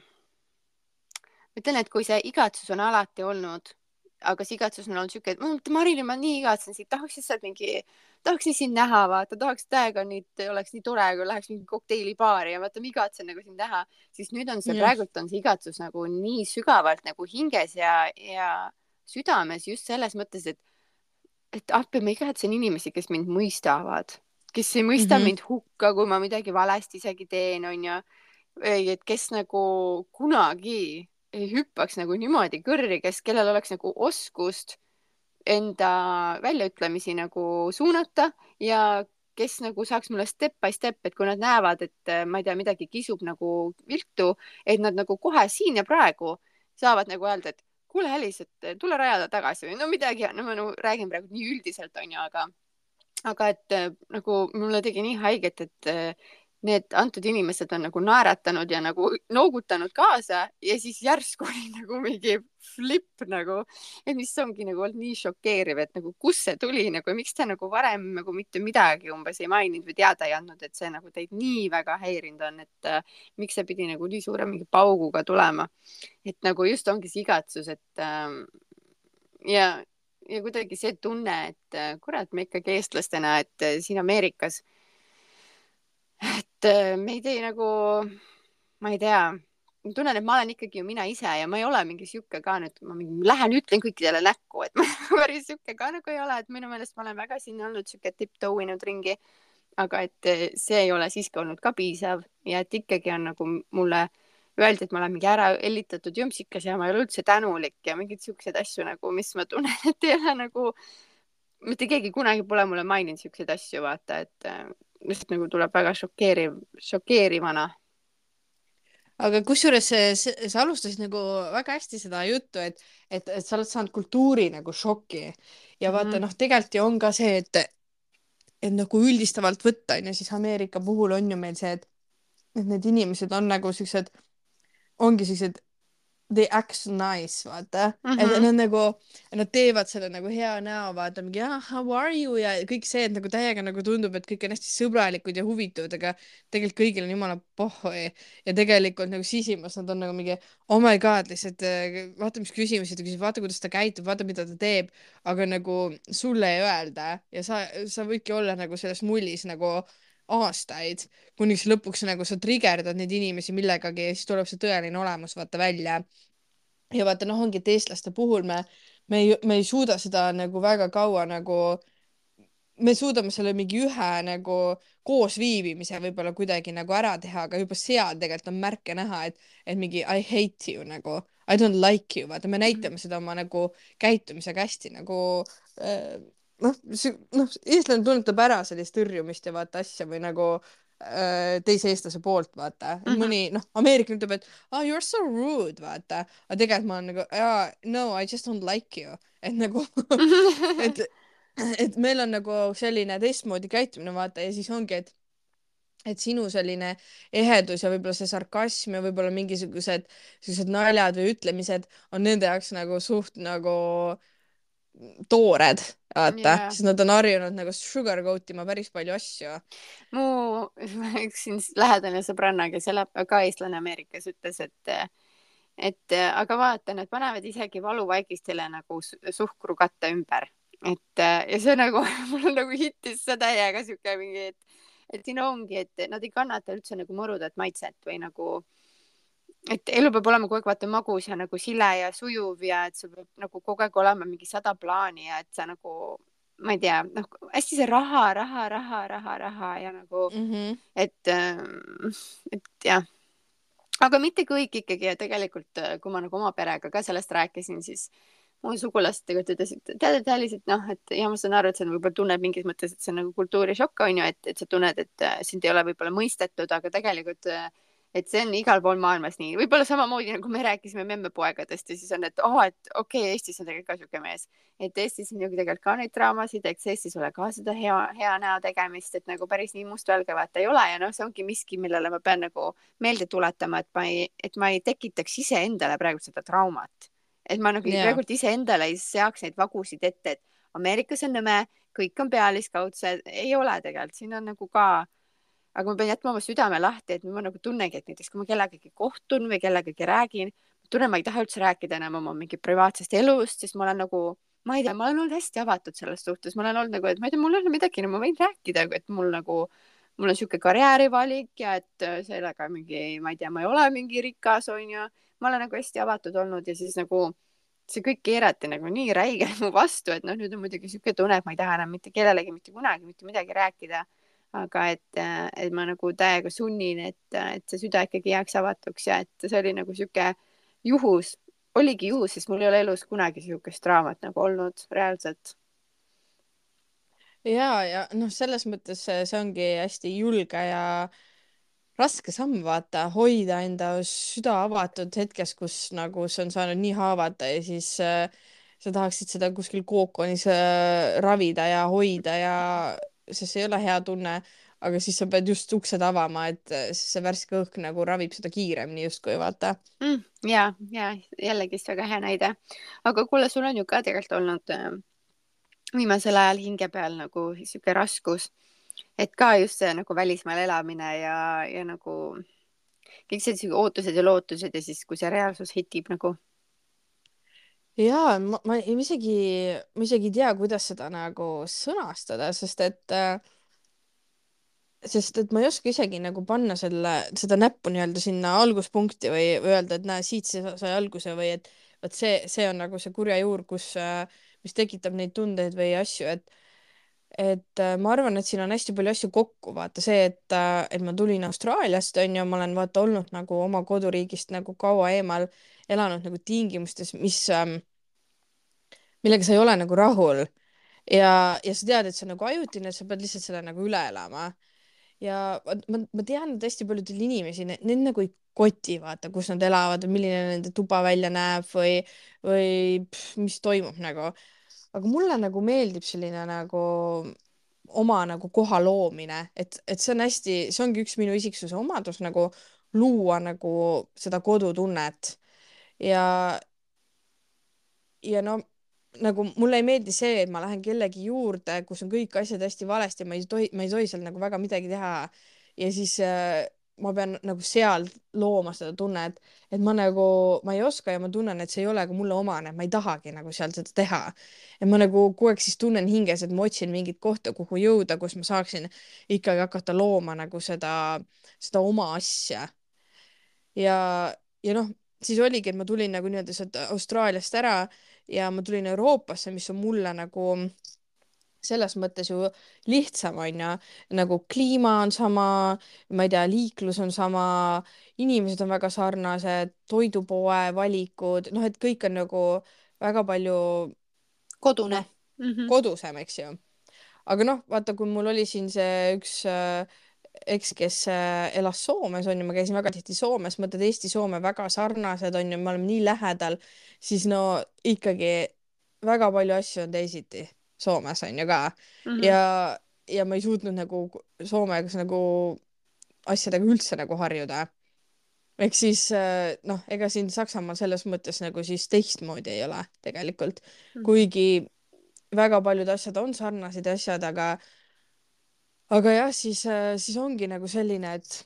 ma ütlen, et kui see igatsus on alati olnud aga see igatsus on olnud siuke, et Marilyn, ma nii igatsen sind, tahaks lihtsalt mingi, tahaksin sind näha, vaata, tahaks täiega nüüd, oleks nii tore, kui läheks mingi kokteilibaari ja vaata, ma igatsen nagu sind näha, siis nüüd on see Jah. praegult on see igatsus nagu nii sügavalt nagu hinges ja, ja südames just selles mõttes, et, et appi, ma igatsen inimesi, kes mind mõistavad, kes ei mõista mm. -hmm. mind hukka, kui ma midagi valesti isegi teen, onju. et kes nagu kunagi ei hüppaks nagu niimoodi kõrri, kes, kellel oleks nagu oskust enda väljaütlemisi nagu suunata ja kes nagu saaks mulle step by step, et kui nad näevad, et eh, ma ei tea, midagi kisub nagu viltu, et nad nagu kohe siin ja praegu saavad nagu öelda, et kuule, Alice, et tule rajada tagasi või no midagi, no ma nagu räägin praegu nii üldiselt onju, aga aga et äh, nagu mulle tegi nii haiget, et äh, need antud inimesed on nagu naeratanud ja nagu noogutanud kaasa ja siis järsku oli nagu mingi flip nagu, et mis ongi nagu olnud nii šokeeriv, et nagu kust see tuli nagu ja miks te nagu varem nagu mitte midagi umbes ei maininud või teada ei andnud, et see nagu teid nii väga häirinud on, et äh, miks see pidi nagu nii suure mingi pauguga tulema. et nagu just ongi see igatsus, et äh, ja, ja kuidagi see tunne, et äh, kurat, me ikkagi eestlastena, et äh, siin Ameerikas et äh, me ei tee nagu, ma ei tea, ma tunnen, et ma olen ikkagi ju mina ise ja ma ei ole mingi sihuke ka nüüd, ma mingi lähen ütlen kõikidele näkku, et ma päris sihuke ka nagu ei ole, et minu meelest ma olen väga siin olnud sihuke tipptoo inud ringi. aga et see ei ole siiski olnud ka piisav ja et ikkagi on nagu mulle öeldi, et ma olen mingi ära hellitatud jumpsikas ja ma ei ole üldse tänulik ja mingeid siukseid asju nagu, mis ma tunnen, et ei ole nagu, mitte keegi kunagi pole mulle maininud siukseid asju, vaata, et äh, lihtsalt nagu tuleb väga šokeeriv, šokeerivana. aga kusjuures sa alustasid nagu väga hästi seda juttu, et, et, et sa oled saanud kultuuri nagu šoki ja vaata mm -hmm. noh, tegelikult ju on ka see, et, et nagu üldistavalt võtta on ju, siis Ameerika puhul on ju meil see, et, et need inimesed on nagu siuksed, ongi siuksed they act nice, vaata mm. -hmm. et mhm. nad nagu, nad teevad selle nagu hea näo, vaata mingi ah, how are you ja kõik see, et nagu täiega nagu tundub, et kõik on hästi sõbralikud ja huvitavad, aga tegelikult kõigil on jumala pohhoi ja tegelikult nagu sisimas nad on nagu mingi oh my god, lihtsalt äh, vaata, mis küsimusi ta küsib, vaata, kuidas ta käitub, vaata, mida ta teeb, aga nagu sulle ei öelda ja sa, sa võidki olla nagu selles mullis nagu aastaid, kuniks lõpuks nagu sa trigerdad neid inimesi millegagi ja siis tuleb see tõeline olemus vaata välja. ja vaata noh, ongi, et eestlaste puhul me, me ei, me ei suuda seda nagu väga kaua nagu, me suudame selle mingi ühe nagu koosviibimise võib-olla kuidagi nagu ära teha, aga juba seal tegelikult on märke näha, et, et mingi I hate you nagu, I don't like you, vaata, me näitame seda oma nagu käitumisega hästi nagu äh, noh, noh, eestlane tunnetab ära sellist tõrjumist ja vaata asja või nagu äh, teise eestlase poolt, vaata mm. -hmm. mõni, noh, ameeriklane ütleb, et oh, you are so rude, vaata, aga tegelikult ma olen nagu yeah, no I just don't like you, et nagu et, et meil on nagu selline teistmoodi käitumine, vaata, ja siis ongi, et et sinu selline ehedus ja võib-olla see sarkasm ja võib-olla mingisugused sellised naljad või ütlemised on nende jaoks nagu suht nagu äh, toored, vaata yeah., siis nad on harjunud nagu sugarcoat ima päris palju asju. mu üks siin lähedane sõbranna, kes elab ka eestlane Ameerikas, ütles, et et aga vaata, nad panevad isegi valuvaigistile nagu suhkrukatte ümber, et ja see nagu mul nagu hittis see täiega siuke mingi, et et siin ongi, et nad ei kannata üldse nagu mõrudat maitset või nagu äh, et elu peab olema kogu aeg vaata magus ja nagu sile ja sujuv ja et sul peab nagu kogu aeg olema mingi sada plaani ja et sa nagu ma ei tea, noh, hästi see raha, raha, raha, raha, raha ja nagu mm, -hmm. et, äh, et jah. aga mitte kõik ikkagi ja tegelikult, äh, kui ma nagu oma perega ka sellest rääkisin, siis mu sugulased tegelikult ütlesid, tead, et Alice, et noh, et ja ma saan aru, et sa võib-olla tunned mingis mõttes, et see on nagu kultuurishokk on ju, et, et sa tunned, et äh, sind ei ole võib-olla mõistetud, aga tegelikult äh, et see on igal pool maailmas nii, võib-olla samamoodi nagu me rääkisime memmepoegadest ja siis on, et oh, et okei okay,, Eestis on tegelikult ka siuke mees, et Eestis on ju tegelikult ka neid draamasid, eks Eestis ole ka seda hea, hea näo tegemist, et nagu päris nii mustvalge vaata ei ole ja noh, see ongi miski, millele ma pean nagu meelde tuletama, et ma ei, et ma ei tekitaks iseendale praegu seda traumat, et ma nagu yeah. praegult iseendale ei seaks neid vagusid ette, et Ameerikas on nõme, kõik on pealiskaudsed, ei ole tegelikult, siin on nagu ka aga ma pean jätma oma südame lahti, et ma nagu tunnengi, et näiteks kui ma kellegagi kohtun või kellegagi räägin, tunnen, ma ei taha üldse rääkida enam oma mingi privaatsest elust, siis ma olen nagu, ma ei tea, ma olen olnud hästi avatud selles suhtes, ma olen olnud nagu, et ma ei tea, mul ei ole midagi, no ma võin rääkida, et mul nagu, mul on niisugune karjäärivalik ja et sellega mingi, ma ei tea, ma ei ole mingi rikas, onju. ma olen nagu hästi avatud olnud ja siis nagu see kõik keerati nagu nii räigelt mu vastu, et noh, nüüd on muidugi niisugune tunne, et ma ei taha enam mitte kellelegi mitte kunagi mitte midagi rääkida aga et, et ma nagu täiega sunnin, et, et see süda ikkagi jääks avatuks ja et see oli nagu sihuke juhus, oligi juhus, sest mul ei ole elus kunagi sihukest draamat nagu olnud reaalselt. ja, ja noh, selles mõttes see ongi hästi julge ja raske samm, vaata, hoida enda süda avatud hetkes, kus nagu see on saanud nii haavata ja siis äh, sa tahaksid seda kuskil kookonis äh, ravida ja hoida ja sest see ei ole hea tunne, aga siis sa pead just uksed avama, et see värske õhk nagu ravib seda kiiremini justkui vaata mm,. ja, ja jällegist väga hea näide. aga kuule, sul on ju ka tegelikult olnud äh, viimasel ajal hinge peal nagu sihuke raskus, et ka just see nagu välismaal elamine ja, ja nagu kõik sellised ootused ja lootused ja siis, kui see reaalsus hitib nagu ja ma, ma isegi, ma isegi ei tea, kuidas seda nagu sõnastada, sest et äh, sest et ma ei oska isegi nagu panna selle, seda näppu nii-öelda sinna alguspunkti või, või öelda, et näe, siit see sai alguse või et vot see, see on nagu see kurja juur, kus, äh, mis tekitab neid tundeid või asju, et et äh, ma arvan, et siin on hästi palju asju kokku, vaata see, et, et ma tulin Austraaliast, on ju, ma olen vaata olnud nagu oma koduriigist nagu kaua eemal, elanud nagu tingimustes, mis ähm, millega sa ei ole nagu rahul ja, ja sa tead, et see on nagu ajutine, sa pead lihtsalt selle nagu üle elama. ja ma, ma tean, et hästi paljudel inimesi, need nagu ei koti, vaata, kus nad elavad milline nende tuba välja näeb või, või pff, mis toimub nagu. aga mulle nagu meeldib selline nagu oma nagu koha loomine, et, et see on hästi, see ongi üks minu isiksuse omadus nagu luua nagu seda kodutunnet ja, ja no nagu mulle ei meeldi see, et ma lähen kellegi juurde, kus on kõik asjad hästi valesti, ma ei tohi, ma ei tohi seal nagu väga midagi teha. ja siis äh, ma pean nagu seal looma seda tunnet, et ma nagu, ma ei oska ja ma tunnen, et see ei ole ka mulle omane, ma ei tahagi nagu seal seda teha. ja ma nagu kogu aeg siis tunnen hinges, et ma otsin mingit kohta, kuhu jõuda, kus ma saaksin ikkagi hakata looma nagu seda, seda oma asja. ja, ja noh, siis oligi, et ma tulin nagu nii-öelda sealt Austraaliast ära ja ma tulin Euroopasse, mis on mulle nagu selles mõttes ju lihtsam onju, nagu kliima on sama, ma ei tea, liiklus on sama, inimesed on väga sarnased, toidupoe valikud, noh, et kõik on nagu väga palju kodune mm -hmm. kodusem, eks ju. aga noh, vaata, kui mul oli siin see üks äh, eks, kes äh, elas Soomes on ju, ma käisin väga tihti Soomes, mõtled Eesti-Soome väga sarnased on ju, me oleme nii lähedal, siis no ikkagi väga palju asju on teisiti Soomes on ju ka mm -hmm. ja, ja ma ei suutnud nagu Soomes nagu asjadega üldse nagu harjuda. ehk siis äh, noh, ega siin Saksamaal selles mõttes nagu siis teistmoodi ei ole tegelikult mm, -hmm. kuigi väga paljud asjad on sarnased asjad, aga aga jah, siis, äh, siis ongi nagu selline, et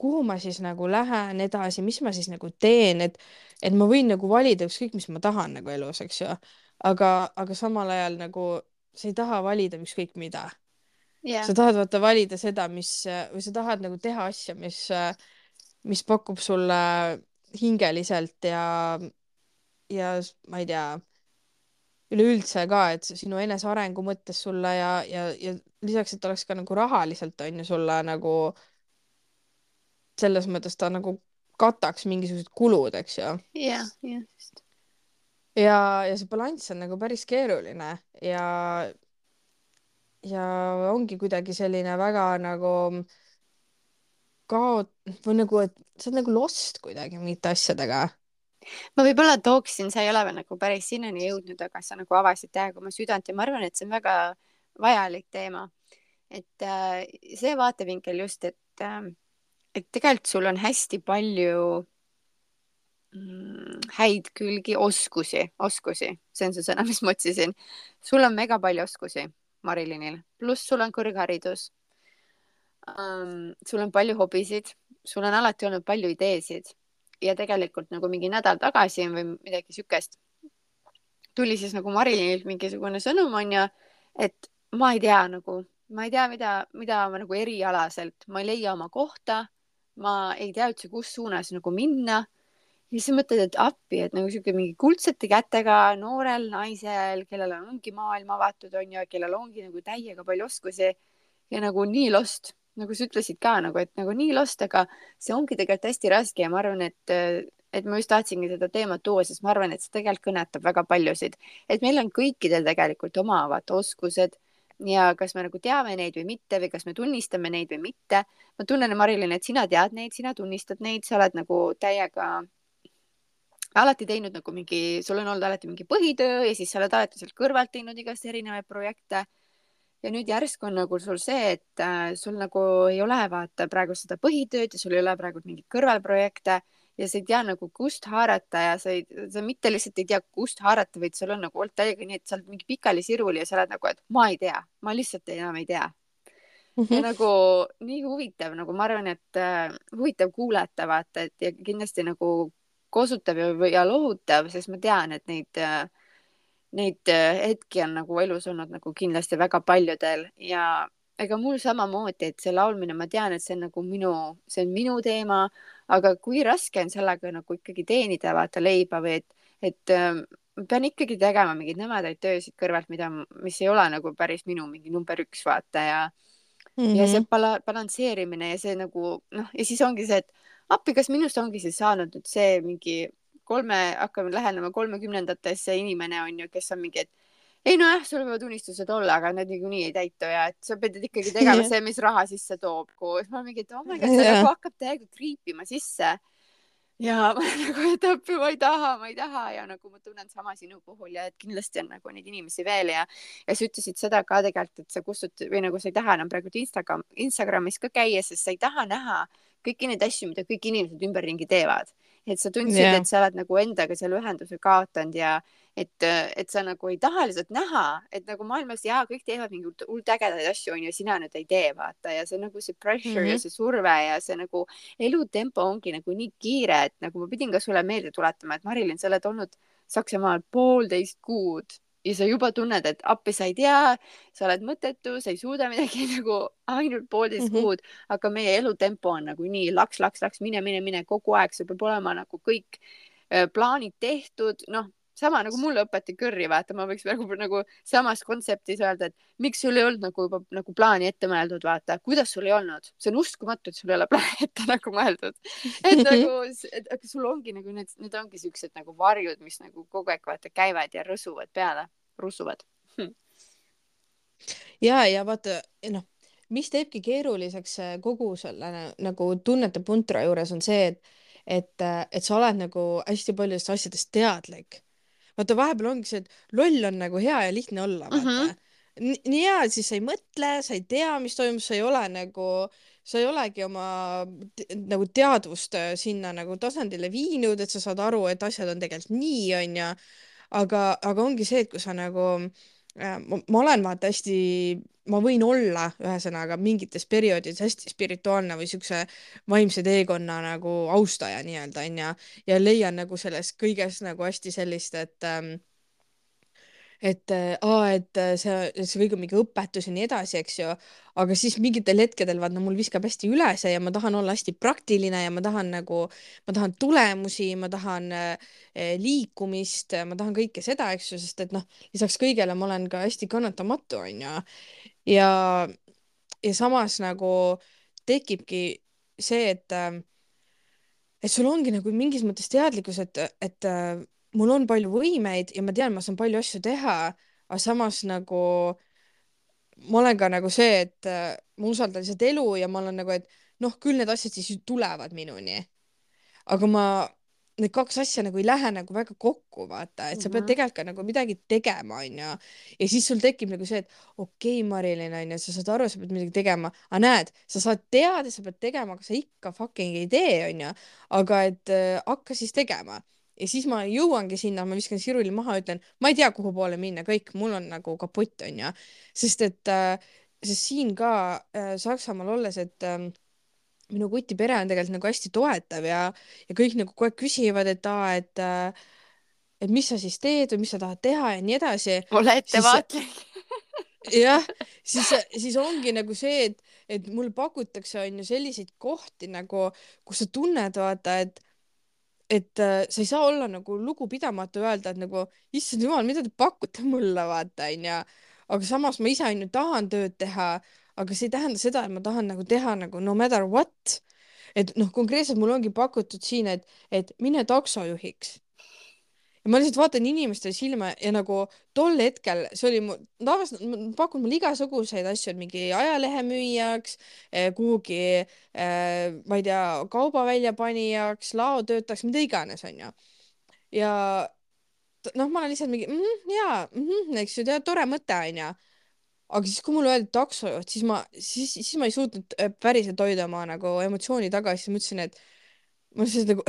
kuhu ma siis nagu lähen edasi, mis ma siis nagu teen, et, et ma võin nagu valida ükskõik, mis ma tahan nagu elus, eks ju. aga, aga samal ajal nagu sa ei taha valida ükskõik mida yeah.. sa tahad vaata valida seda, mis või sa tahad nagu teha asja, mis, mis pakub sulle hingeliselt ja, ja ma ei tea üleüldse ka, et sinu enesearengu mõttes sulle ja, ja, ja lisaks, et oleks ka nagu rahaliselt on ju sulle nagu selles mõttes ta nagu kataks mingisugused kulud, eks ju. jah, just. ja, ja see balanss on nagu päris keeruline ja, ja ongi kuidagi selline väga nagu kaot- või nagu, et sa oled nagu lost kuidagi mingite asjadega ma võib-olla tooksin, sa ei ole veel nagu päris sinnani jõudnud, aga sa nagu avasid täiega oma südant ja ma arvan, et see on väga vajalik teema. et äh, see vaatevinkel just, et äh,, et tegelikult sul on hästi palju mm, häid külgi, oskusi, oskusi, see on see sõna, mis ma otsisin. sul on mega palju oskusi, Marilinil, pluss sul on kõrgharidus um,. sul on palju hobisid, sul on alati olnud palju ideesid ja tegelikult nagu mingi nädal tagasi või midagi siukest tuli siis nagu Marilinilt mingisugune sõnum onju, et ma ei tea nagu, ma ei tea, mida, mida ma nagu erialaselt, ma ei leia oma kohta. ma ei tea üldse, kus suunas nagu minna. ja siis mõtled, et appi, et nagu sihuke mingi kuldsete kätega noorel naisel, kellel ongi maailm avatud onju, kellel ongi nagu täiega palju oskusi ja nagu nii lost nagu sa ütlesid ka nagu, et nagu nii lost, aga see ongi tegelikult hästi raske ja ma arvan, et, et ma just tahtsingi seda teemat tuua, sest ma arvan, et see tegelikult kõnetab väga paljusid, et meil on kõikidel tegelikult omavad oskused ja kas me nagu teame neid või mitte või kas me tunnistame neid või mitte. ma tunnen, Marilyn, et sina tead neid, sina tunnistad neid, sa oled nagu täiega alati teinud nagu mingi, sul on olnud alati mingi põhitöö ja siis sa oled alati sealt kõrvalt teinud igast erinevaid projekte ja nüüd järsku on nagu sul see, et äh, sul nagu ei ole vaata praegu seda põhitööd ja sul ei ole praegu mingeid kõrvalprojekte ja sa ei tea nagu kust haarata ja sa ei, sa mitte lihtsalt ei tea, kust haarata, vaid sul on nagu olnud täiega nii, et sa oled mingi pikali siruli ja sa oled nagu, et ma ei tea, ma lihtsalt enam ei tea mm. -hmm. ja nagu nii huvitav, nagu ma arvan, et äh, huvitav kuulata vaata, et ja kindlasti nagu kosutav ja, ja lohutav, sest ma tean, et neid äh, neid äh, hetki on nagu elus olnud nagu kindlasti väga paljudel ja ega mul samamoodi, et see laulmine, ma tean, et see on nagu minu, see on minu teema, aga kui raske on sellega nagu ikkagi teenida vaata leiba või et, et äh, ma pean ikkagi tegema mingeid nõmedaid töösid kõrvalt, mida, mis ei ole nagu päris minu mingi number üks vaata ja mm, -hmm. ja see bala-, balansseerimine ja see nagu noh, ja siis ongi see, et appi, kas minust ongi siis saanud nüüd see mingi kolme, hakkame lähenema kolmekümnendatesse inimene on ju, kes on mingi, et ei nojah, sul võivad unistused olla, aga need niikuinii ei täitu ja et sa pead ikkagi tegema see, mis raha sisse toob koos. ma olen mingi, et oh my god, see nagu hakkab täiega kriipima sisse. ja ma nagu, et appi, ma ei taha, ma ei taha ja nagu ma tunnen sama sinu puhul ja et kindlasti on nagu neid inimesi veel ja, ja sa ütlesid seda ka tegelikult, et sa kustud või nagu sa ei taha enam praegu Instagram, Instagramis ka käia, sest sa ei taha näha kõiki neid asju, mida kõik inimesed ümberringi teevad. Et sa tundsid yeah., et sa oled nagu endaga selle ühenduse kaotanud ja et, et sa nagu ei taha lihtsalt näha, et nagu maailmas ja kõik teevad mingeid hullult ägedaid asju onju, sina nüüd ei tee, vaata ja see nagu see pressure mm -hmm. ja see surve ja see nagu elutempo ongi nagu nii kiire, et nagu ma pidin ka sulle meelde tuletama, et Marilyn, sa oled olnud Saksamaal poolteist kuud ja sa juba tunned, et appi sa ei tea, sa oled mõttetu, sa ei suuda midagi nagu ainult poolteist mm -hmm. kuud, aga meie elutempo on nagu nii laks, laks, laks, mine, mine, mine kogu aeg, sul peab olema nagu kõik äh, plaanid tehtud, noh sama nagu mulle õpetati curry, vaata, ma võiks nagu, nagu samas kontseptis öelda, et miks sul ei olnud nagu juba nagu plaani ette mõeldud, vaata, kuidas sul ei olnud, see on uskumatu, et sul ei ole plaani ette nagu mõeldud. et nagu, aga sul ongi nagu need, need ongi siuksed nagu varjud, mis nagu kogu aeg vaata käivad ja rõsuvad peale, russuvad hm.. ja, ja vaata, noh, mis teebki keeruliseks äh, kogu selle nagu tunnete puntra juures on see, et et, äh, et sa oled nagu hästi paljudest asjadest teadlik vaata, vahepeal ongi see, et loll on nagu hea ja lihtne olla, vaata mm. -hmm nii hea, siis sa ei mõtle, sa ei tea, mis toimub, sa ei ole nagu, sa ei olegi oma nagu teadvust äh, sinna nagu tasandile viinud, et sa saad aru, et asjad on tegelikult nii, onju. aga, aga ongi see, et kui sa nagu äh, ma, ma olen vaata hästi ma võin olla ühesõnaga mingites perioodides hästi spirituaalne või siukse vaimse teekonna nagu austaja nii-öelda onju ja leian nagu selles kõiges nagu hästi sellist, et ähm, et aa, et see, see kõik on mingi õpetus ja nii edasi, eks ju, aga siis mingitel hetkedel vaat no mul viskab hästi üle see ja ma tahan olla hästi praktiline ja ma tahan nagu, ma tahan tulemusi, ma tahan eh, liikumist, ma tahan kõike seda, eks ju, sest et noh, lisaks kõigele ma olen ka hästi kannatamatu, onju ja, ja samas nagu tekibki see, et, et sul ongi nagu mingis mõttes teadlikkus, et, et mul on palju võimeid ja ma tean, ma saan palju asju teha, aga samas nagu ma olen ka nagu see, et ma usaldan lihtsalt elu ja ma olen nagu, et noh, küll need asjad siis tulevad minuni. aga ma need kaks asja nagu ei lähe nagu väga kokku, vaata, et sa pead mhm. tegelikult ka nagu midagi tegema, onju. ja siis sul tekib nagu see, et okei okay,, Marilyn, onju, sa saad aru, sa pead midagi tegema, aga näed, sa saad teada, sa pead tegema, aga sa ikka fucking ei tee, onju. aga et äh, hakka siis tegema. Ja siis ma jõuangi sinna, ma viskan siruli maha, ütlen, ma ei tea, kuhu poole minna, kõik, mul on nagu kaputt, onju. sest et äh,, sest siin ka äh, Saksamaal olles, et äh, minu kuti pere on tegelikult nagu hästi toetav ja, ja kõik nagu kogu aeg küsivad, et aa, et et mis sa siis teed või mis sa tahad teha ja nii edasi. ole ettevaatlik. jah, siis, siis ongi nagu see, et, et mul pakutakse, on ju selliseid kohti nagu, kus sa tunned, vaata, et et äh, sa ei saa olla nagu lugupidamatu, öelda, et nagu issand jumal, mida te pakute mulle, vaata, onju. aga samas ma ise on ju tahan tööd teha aga see ei tähenda seda, et ma tahan nagu teha nagu no matter what. et noh, konkreetselt mul ongi pakutud siin, et, et mine taksojuhiks. Ja ma lihtsalt vaatan inimestele silma ja nagu tol hetkel, see oli mu, tavaliselt pakun mulle igasuguseid asju, et mingi ajalehemüüjaks eh,, kuhugi eh, ma ei tea, kauba väljapanijaks, laotöötajaks, mida iganes, onju. ja noh, ma olen lihtsalt mingi mm, jaa mm, eks ju, tore mõte onju aga siis, kui mulle öeldi taksojuht, siis ma, siis, siis ma ei suutnud äh, päriselt hoida oma nagu emotsiooni tagasi, siis mõtlesin, et ma lihtsalt nagu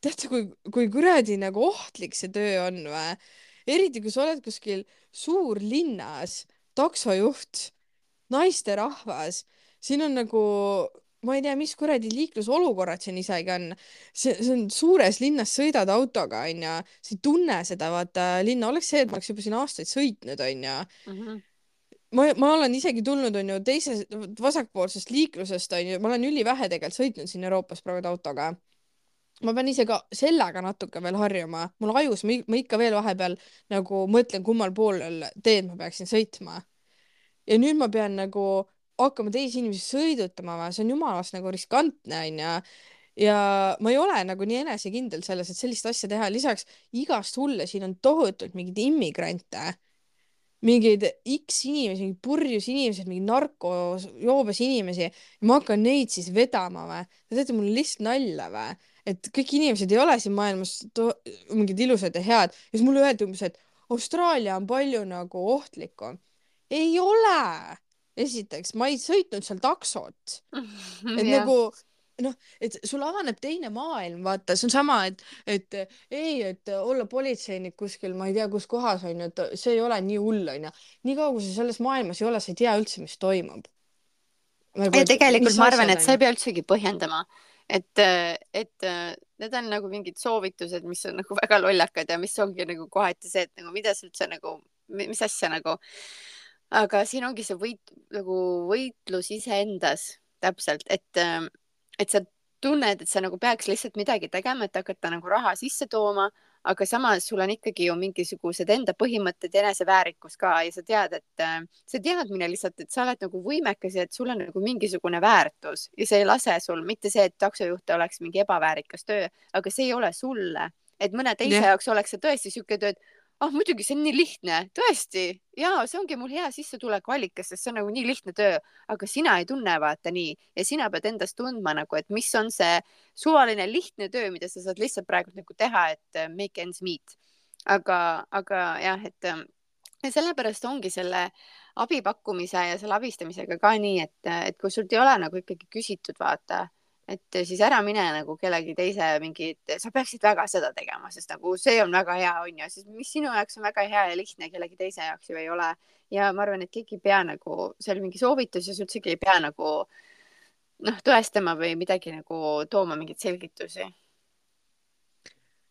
hei, teate, kui, kui kuradi nagu ohtlik see töö on või? eriti kui sa oled kuskil suurlinnas, taksojuht, naisterahvas, siin on nagu ma ei tea, mis kuradi liiklusolukorrad siin isegi on. see, see on suures linnas, sõidad autoga, onju, sa ei tunne seda, vaata, linna oleks see, et ma oleks juba siin aastaid sõitnud, onju mm. -hmm. ma, ma olen isegi tulnud, onju, teisest vasakpoolsest liiklusest, onju, ma olen ülivähe tegelikult sõitnud siin Euroopas praegu autoga. Ma pean ise ka sellega natuke veel harjuma, mul ajus, ma ikka veel vahepeal nagu mõtlen, kummal poolel teed ma peaksin sõitma. ja nüüd ma pean nagu hakkama teisi inimesi sõidutama, see on jumalast nagu riskantne onju. ja ma ei ole nagu nii enesekindel selles, et sellist asja teha, lisaks igast hulle, siin on tohutult mingeid immigrante, mingeid X inimesi, mingeid purjus inimesed, mingeid narkojoobes inimesi ja ma hakkan neid siis vedama või? Te teete mulle lihtsalt nalja või? Et kõik inimesed ei ole siin maailmas mingid ilusad ja head ja siis mulle öeldi umbes, et Austraalia on palju nagu ohtlikum. ei ole esiteks, ma ei sõitnud seal taksot. et nagu noh, et sul avaneb teine maailm, vaata, see on sama, et, et ei, et olla politseinik kuskil, ma ei tea, kus kohas on ju, et see ei ole nii hull, on ju. niikaua kui sa selles maailmas ei ole, sa ei tea üldse, mis toimub nagu,. ja tegelikult ma arvan, et sa ei pea üldsegi põhjendama, et, et need on nagu mingid soovitused, mis on nagu väga lollakad ja mis ongi nagu kohati see, et nagu mida sa üldse nagu, mis asja nagu. Aga siin ongi see võit nagu võitlus iseendas täpselt, et, et sa tunned, et sa nagu peaks lihtsalt midagi tegema, et hakata nagu raha sisse tooma, aga samas sul on ikkagi ju mingisugused enda põhimõtted ja eneseväärikus ka ja sa tead, et äh, see teadmine lihtsalt, et sa oled nagu võimekas ja et sul on nagu mingisugune väärtus ja see ei lase sul mitte see, et taksojuht oleks mingi ebaväärikas töö, aga see ei ole sulle, et mõne teise yeah. jaoks oleks see tõesti sihuke töö, et ah muidugi, see on nii lihtne, tõesti. Ja see ongi mul hea sissetulekuallikas, sest see on nagu nii lihtne töö, aga sina ei tunne vaata nii. Ja sina pead endast tundma nagu, et mis on see suvaline lihtne töö, mida sa saad lihtsalt praegu nagu teha, et äh, make ends meet. aga, aga jah, et äh, ja sellepärast ongi selle abi pakkumise ja selle abistamisega ka nii, et, et kui sult ei ole nagu ikkagi küsitud, vaata et siis ära mine nagu kellegi teise mingit, sa peaksid väga seda tegema, sest nagu see on väga hea, on ju, siis mis sinu jaoks on väga hea ja lihtne, kellegi teise jaoks ju ei ole. ja ma arvan, et keegi ei pea nagu, see oli mingi soovitus ja sa üldsegi ei pea nagu noh, tõestama või midagi nagu tooma mingeid selgitusi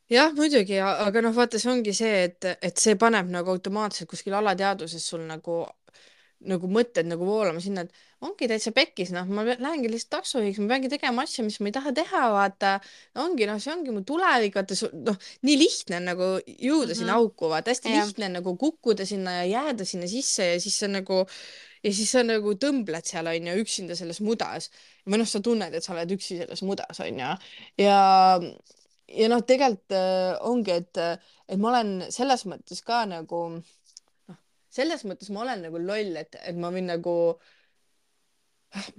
jah, muidugi, aga noh, vaata, see ongi see, et, et see paneb nagu automaatselt kuskil alateadvuses sul nagu nagu mõtted nagu voolama sinna, et ongi täitsa pekkis, noh, ma lähengi lihtsalt taksojuhiks, ma peangi tegema asju, mis ma ei taha teha, vaata. ongi, noh, see ongi mu tulevik, vaata, noh, nii lihtne on nagu jõuda mm -hmm. sinna auku, vaata, hästi yeah. lihtne on nagu kukkuda sinna ja jääda sinna sisse ja siis sa nagu, ja siis sa nagu tõmbled seal, on ju, üksinda selles mudas. või noh, sa tunned, et sa oled üksi selles mudas, on ju. ja, ja noh, tegelikult äh, ongi, et, et ma olen selles mõttes ka nagu selles mõttes ma olen nagu loll, et, et ma võin nagu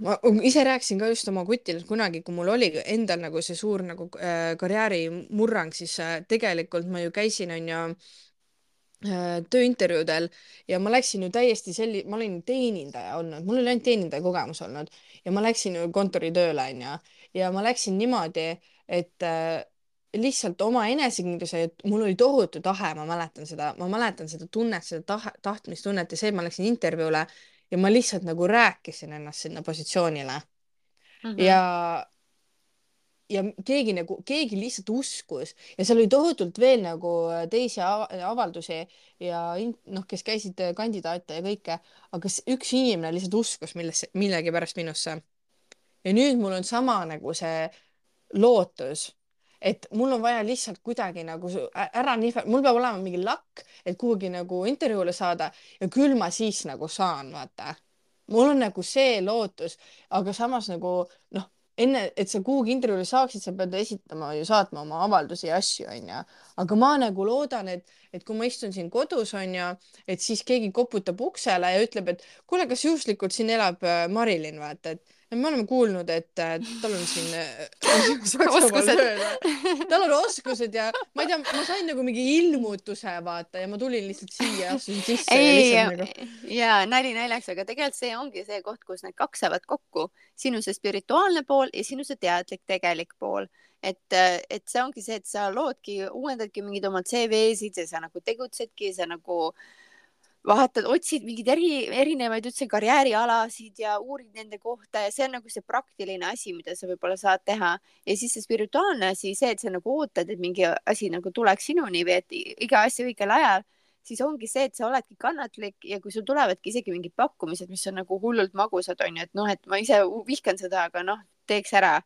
ma ise rääkisin ka just oma kutile kunagi, kui mul oli endal nagu see suur nagu äh, karjäärimurrang, siis äh, tegelikult ma ju käisin, onju äh, tööintervjuudel ja ma läksin ju täiesti selli-, ma olin teenindaja olnud, mul oli ainult teenindaja kogemus olnud ja ma läksin ju kontoritööle onju ja ma läksin niimoodi, et lihtsalt oma enesekindluse, et mul oli tohutu tahe, ma mäletan seda, ma mäletan seda tunnet, seda tahe, tahtmistunnet ja see, et ma läksin intervjuule ja ma lihtsalt nagu rääkisin ennast sinna positsioonile mm. -hmm. ja, ja keegi nagu, keegi lihtsalt uskus ja seal oli tohutult veel nagu teisi avaldusi ja noh, kes käisid kandidaate ja kõike, aga üks inimene lihtsalt uskus millesse, millegipärast minusse. ja nüüd mul on sama nagu see lootus et mul on vaja lihtsalt kuidagi nagu ära nihverdada, mul peab olema mingi lakk, et kuhugi nagu intervjuule saada ja küll ma siis nagu saan, vaata. mul on nagu see lootus, aga samas nagu noh, enne, et sa kuhugi intervjuule saaksid, sa pead esitama ju saatma oma avaldusi ja asju, onju. aga ma nagu loodan, et, et kui ma istun siin kodus, onju, et siis keegi koputab uksele ja ütleb, et kuule, kas juhuslikult siin elab äh, Marilyn, vaata, et me oleme kuulnud, et äh, tal on siin äh, oskused. Tal on oskused ja ma ei tea, ma sain nagu mingi ilmutuse vaata ja ma tulin lihtsalt siia, astusin sisse ei, ja, nagu ja nali naljaks, aga tegelikult see ongi see koht, kus need kaks saavad kokku, sinu see spirituaalne pool ja sinu see teadlik tegelik pool. et, et see ongi see, et sa loodki, uuendadki mingeid oma CV-sid ja sa nagu tegutsedki, sa nagu vaatad, otsid mingeid eri, erinevaid üldse karjäärialasid ja uurid nende kohta ja see on nagu see praktiline asi, mida sa võib-olla saad teha. ja siis see spirituaalne asi, see, et sa nagu ootad, et mingi asi nagu tuleks sinuni või et iga asi õigel ajal, siis ongi see, et sa oledki kannatlik ja kui sul tulevadki isegi mingid pakkumised, mis on nagu hullult magusad, onju, et noh, et ma ise vihkan seda, aga noh, teeks ära.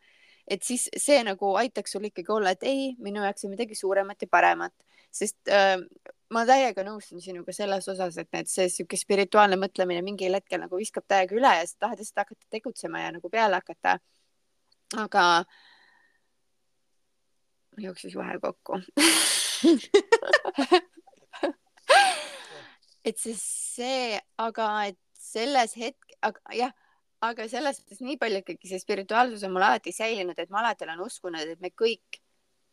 et siis see nagu aitaks sul ikkagi olla, et ei, minu jaoks on midagi suuremat ja paremat, sest äh, ma täiega nõustun sinuga selles osas, et need, see sihuke spirituaalne mõtlemine mingil hetkel nagu viskab täiega üle ja sa tahad lihtsalt hakata tegutsema ja nagu peale hakata. aga jooksis vahe kokku et siis see, aga et selles hetk, jah, aga selles suhtes nii palju ikkagi see spirituaalsus on mul alati säilinud, et ma alati olen uskunud, et me kõik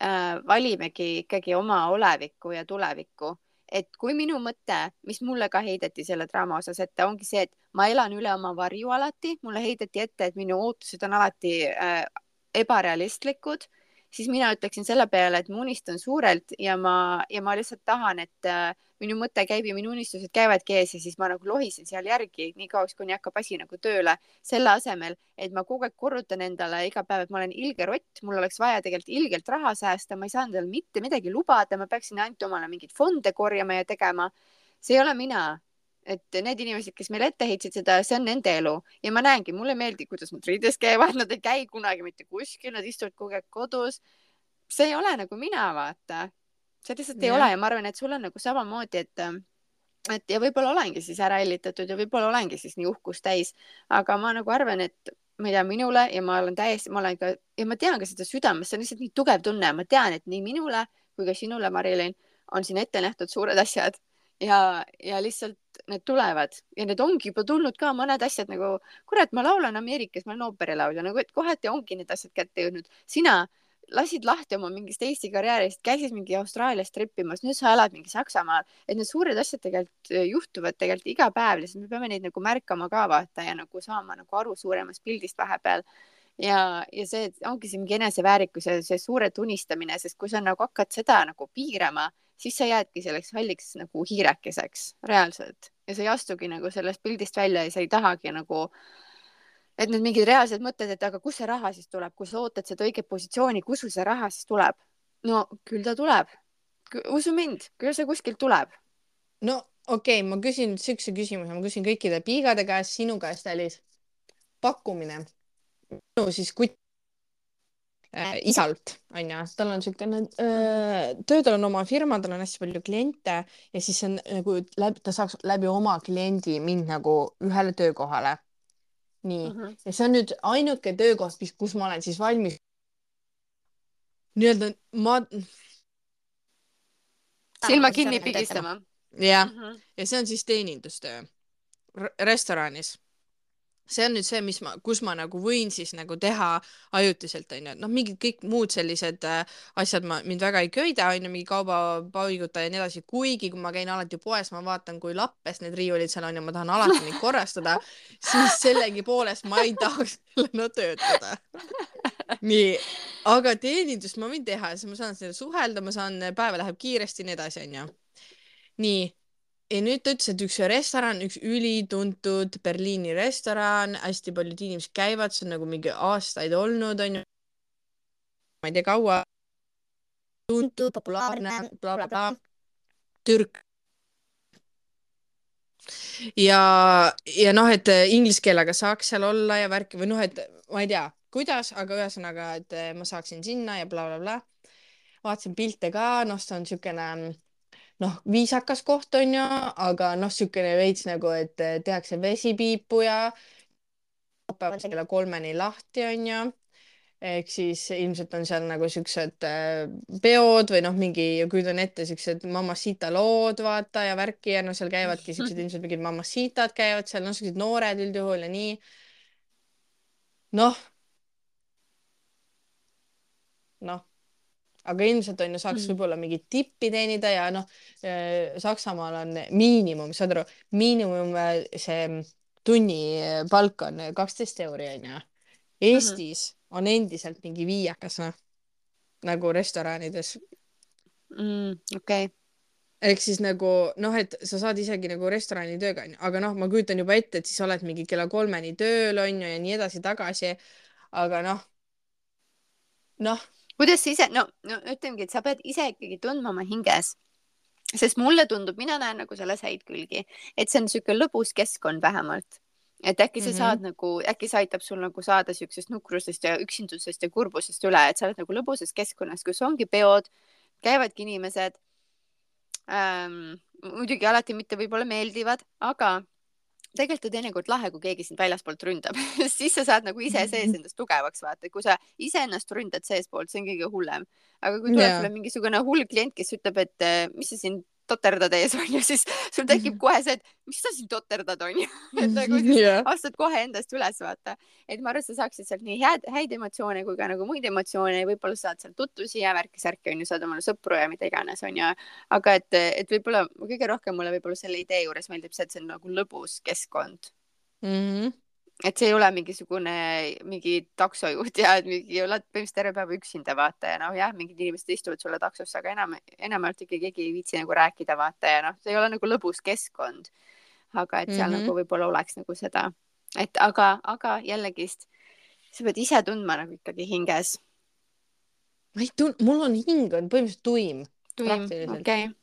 äh, valimegi ikkagi oma olevikku ja tulevikku. Et kui minu mõte, mis mulle ka heideti selle draama osas ette, ongi see, et ma elan üle oma varju alati, mulle heideti ette, et minu ootused on alati äh, ebarealistlikud, siis mina ütleksin selle peale, et ma unistan suurelt ja ma, ja ma lihtsalt tahan, et äh, minu mõte käib ja minu unistused käivadki ees ja siis ma nagu lohisen seal järgi nii kauaks, kuni hakkab asi nagu tööle. selle asemel, et ma kogu aeg korrutan endale iga päev, et ma olen ilge rott, mul oleks vaja tegelikult ilgelt raha säästa, ma ei saa endale mitte midagi lubada, ma peaksin ainult omale mingeid fonde korjama ja tegema. see ei ole mina. Et need inimesed, kes meile ette heitsid seda, see on nende elu. Ja ma näengi, mulle ei meeldi, kuidas nad riides käivad, nad ei käi kunagi mitte kuskil, nad istuvad kogu aeg kodus. see ei ole nagu mina, vaata. See lihtsalt ei Jah. ole ja ma arvan, et sul on nagu samamoodi, et et ja võib-olla olengi siis ära hellitatud ja võib-olla olengi siis nii uhkust täis, aga ma nagu arvan, et ma ei tea, minule ja ma olen täiesti, ma olen ka ja ma tean ka seda südames, see on lihtsalt nii tugev tunne, ma tean, et nii minule kui ka sinule, Marilyn, on siin ette nähtud suured asjad. Ja, ja lihtsalt need tulevad ja need ongi juba tulnud ka mõned asjad nagu, kurat, ma laulan Ameerikas, ma olen ooperilaulja, nagu et kohati ongi need asjad kätte jõudnud. sina lasid lahti oma mingist Eesti karjäärist, käisid mingi Austraalias trippimas, nüüd sa elad mingi Saksamaal, et need suured asjad tegelikult äh, juhtuvad tegelikult iga päev, lihtsalt me peame neid nagu märkama ka vaata ja nagu saama nagu aru suuremast pildist vahepeal. ja, ja see ongi see mingi eneseväärikus ja see suure tunnistamine, sest kui sa nagu hakkad seda nagu piirama, siis sa jäädki selleks halliks nagu hiirekeseks reaalselt ja sa ei astugi nagu sellest pildist välja ja sa ei tahagi nagu et need mingid reaalsed mõtted, et aga kust see raha siis tuleb, kui sa ootad seda õiget positsiooni, kust sul see raha siis tuleb? no küll ta tuleb. usu mind, küll see kuskilt tuleb. no okei okay,, ma küsin siukse küsimuse, ma küsin kõikide piigade käest, sinu käest, Alice. pakkumine. minu siis kutt äh, isalt onju, tal on siukene äh, töö, tal on oma firma, tal on hästi palju kliente ja siis on nagu läbi, ta saaks läbi oma kliendi mind nagu ühele töökohale. nii mm, -hmm. ja see on nüüd ainuke töökoht, mis, kus ma olen siis valmis nii-öelda ma silma kinni pigistama. jah, Mhm. ja see on siis teenindustöö R restoranis. See on nüüd see, mis ma, kus ma nagu võin siis nagu teha ajutiselt onju, et noh, mingid kõik muud sellised äh, asjad ma, mind väga ei köida onju, mingi kaubapaigutaja ja nii edasi, kuigi kui ma käin alati poes, ma vaatan, kui lappes need riiulid seal on ja ma tahan alati neid korrastada, siis sellegipoolest ma ei tahaks sellena töötada. nii, aga teenindust ma võin teha, siis ma saan sellega suhelda, ma saan, päev läheb kiiresti ja nii edasi onju. nii ja nüüd ta ütles, et üks restoran, üks ülituntud Berliini restoran, hästi paljud inimesed käivad, see on nagu mingi aastaid olnud, onju. ma ei tea, kaua. tuntud, populaarne, blablabla. Türk. ja, ja noh, et inglise keelega saaks seal olla ja värki või noh, et ma ei tea, kuidas, aga ühesõnaga, et ma saaksin sinna ja blablabla bla,. Bla. vaatasin pilte ka, noh, see on siukene noh, viisakas koht on ju, aga noh, niisugune veits nagu, et tehakse vesipiipu ja õppevad kella kolmeni lahti on ju. ehk siis ilmselt on seal nagu siuksed äh, peod või noh, mingi, kujutan ette siuksed Mamacita lood vaata ja värki ja no seal käivadki siuksed ilmselt mingid Mamacitad käivad seal, noh, siuksed noored üldjuhul ja nii. noh, noh, aga ilmselt on ju saaks Mhm. võib-olla mingit tippi teenida ja noh, Saksamaal on miinimum, saad aru, miinimum äh, see tunnipalk on kaksteist euri onju. Eestis on endiselt mingi viiekas noh, nagu restoranides mm, okei okay. ehk siis nagu noh, et sa saad isegi nagu restoranitööga onju, aga noh, ma kujutan juba ette, et siis oled mingi kella kolmeni tööl onju ja nii edasi-tagasi. aga noh, noh, kuidas sa ise, no, no ütlengi, et sa pead ise ikkagi tundma oma hinges. sest mulle tundub, mina näen nagu selles häid külgi, et see on niisugune lõbus keskkond vähemalt. et äkki sa Mhm. saad nagu, äkki see aitab sul nagu saada siuksest nukrusest ja üksindusest ja kurbusest üle, et sa oled nagu lõbusas keskkonnas, kus ongi peod, käivadki inimesed ähm,. muidugi alati mitte võib-olla meeldivad, aga tegelikult on teinekord lahe, kui keegi sind väljaspoolt ründab siis sa saad nagu ise sees endast tugevaks vaata, kui sa iseennast ründad seestpoolt, see on kõige hullem. aga kui tuleb sulle mingisugune hull klient, kes ütleb, et mis sa siin toterdad ees onju, siis sul tekib kohe see, et mis sa siin toterdad onju et nagu siis jah, astud kohe endast üles, vaata. et ma arvan, et sa saaksid sealt nii head, häid emotsioone kui ka nagu muid emotsioone ja võib-olla saad sealt tutvusi ja värki-särki onju, saad omale sõpru ja mida iganes onju. aga et, et võib-olla kõige rohkem mulle võib-olla selle idee juures meeldib see, et see on nagu lõbus keskkond. Mhm. Et see ei ole mingisugune mingi taksojuht ja mingi oled põhimõtteliselt terve päeva üksinda vaata ja noh, jah, mingid inimesed istuvad sulle taksosse, aga enam, enamjaolt ikkagi keegi ei viitsi nagu rääkida vaata ja noh, see ei ole nagu lõbus keskkond. aga et seal mm Mhm. -hmm. nagu võib-olla oleks nagu seda, et aga, aga jällegist sa pead ise tundma nagu ikkagi hinges. ma ei tunne, mul on hing on põhimõtteliselt tuim praktiliselt okei okay.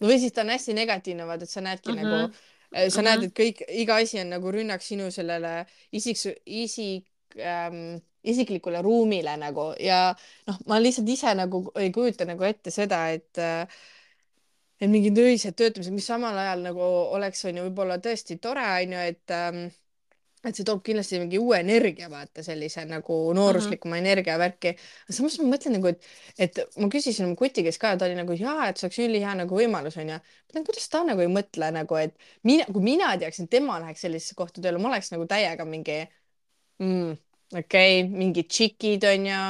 või siis ta on hästi negatiivne, vaata, et sa näedki mm Mhm. -hmm. nagu, sa Mhm. näed, et kõik, iga asi on nagu rünnak sinu sellele isik, isik ähm, isiklikule ruumile nagu ja noh, ma lihtsalt ise nagu ei kujuta nagu ette seda, et äh, et mingid öised töötamised, mis samal ajal nagu oleks, on ju, võib-olla tõesti tore, on ju, et ähm, et see toob kindlasti mingi uue energia, vaata sellise nagu nooruslikuma mm -hmm. energiavärki. samas ma mõtlen nagu, et, et ma küsisin oma kuti käest ka ja ta oli nagu jaa, et see oleks ülihea nagu võimalus onju. mõtlen, kuidas ta nagu ei mõtle nagu, et mina, kui mina teaksin, tema läheks sellisesse kohta tööle, ma oleks nagu täiega mingi mm, okei okay,, mingid tšikid onju,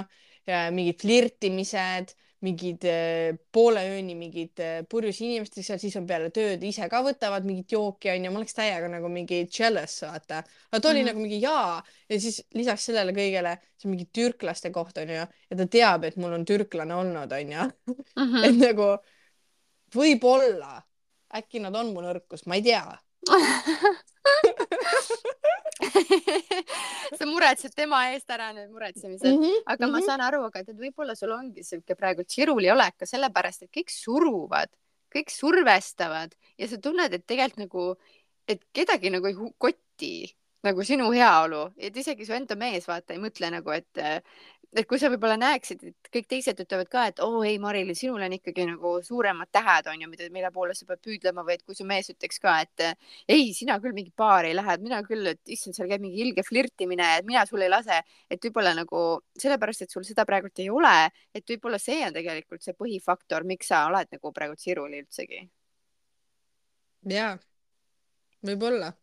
mingid flirtimised mingid äh, poole ööni mingid äh, purjus inimestega seal, siis on peale tööd ise ka võtavad mingit jooki onju, ma oleks täiega nagu mingi jealous vaata. aga ta oli mm. -hmm. nagu mingi jaa ja siis lisaks sellele kõigele, see on mingi türklaste koht onju ja ta teab, et mul on türklane olnud onju Mhm. et nagu võib-olla äkki nad on mu nõrkus, ma ei tea. sa muretsed tema eest ära need muretsemised mm. -hmm. aga mm -hmm. ma saan aru, aga tead, võib-olla sul ongi sihuke praegu tširuli olek ka sellepärast, et kõik suruvad, kõik survestavad ja sa tunned, et tegelikult nagu, et kedagi nagu ei koti nagu sinu heaolu, et isegi su enda mees vaata ei mõtle nagu, et et kui sa võib-olla näeksid, et kõik teised ütlevad ka, et oo oh, ei, Marili, sinul on ikkagi nagu suuremad tähed on ju, mida, mille poole sa pead püüdlema või et kui su mees ütleks ka, et ei, sina küll mingi baari ei lähe, et mina küll, et issand, seal käib mingi ilge flirtimine, et mina sulle ei lase, et võib-olla nagu sellepärast, et sul seda praegult ei ole, et võib-olla see on tegelikult see põhifaktor, miks sa oled nagu praegu siruli üldsegi. jaa, võib-olla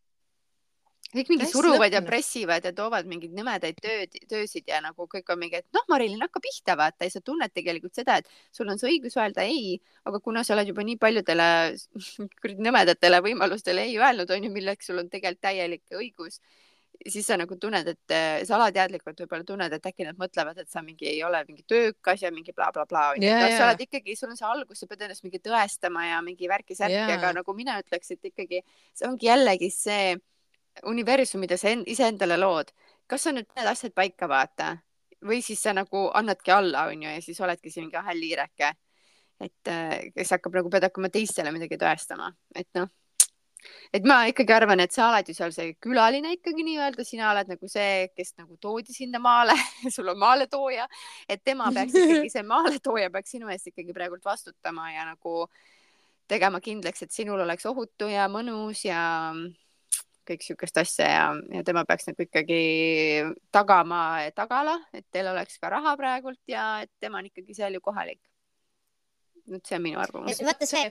kõik mingi suruvad ja pressivad ja toovad mingeid nõmedaid tööd, töösid ja nagu kõik on mingi, et noh, Marilyn, hakka pihta, vaata ja sa tunned tegelikult seda, et sul on see õigus öelda ei, aga kuna sa oled juba nii paljudele kuradi nõmedatele võimalustele ei öelnud, on ju, milleks sul on tegelikult täielik õigus, siis sa nagu tunned, et äh, sa alateadlikult võib-olla tunned, et äkki nad mõtlevad, et sa mingi ei ole mingi töökas ja mingi blablabla onju. Jaa, noh, sa oled ikkagi, sul on see algus, sa pead ennast mingi tõestama ja mingi värki-särki Jaa. aga nagu mina ütleks, et ikkagi see ongi jällegi see universum, mida sa en- iseendale lood. kas sa nüüd paned asjad paika, vaata, või siis sa nagu annadki alla, onju, ja siis oledki see mingi hall hiireke. et äh, kes hakkab nagu, pead hakkama teistele midagi tõestama, et noh et ma ikkagi arvan, et sa oled ju seal see külaline ikkagi nii-öelda, sina oled nagu see, kes nagu toodi sinna maale. Sul on maaletooja, et tema peaks ikkagi, see maaletooja peaks sinu eest ikkagi praegult vastutama ja nagu tegema kindlaks, et sinul oleks ohutu ja mõnus ja kõik siukest asja ja, ja tema peaks nagu ikkagi tagama tagala, et teil oleks ka raha praegult ja et tema on ikkagi seal ju kohalik. nüüd see on minu arvamus. vaata see,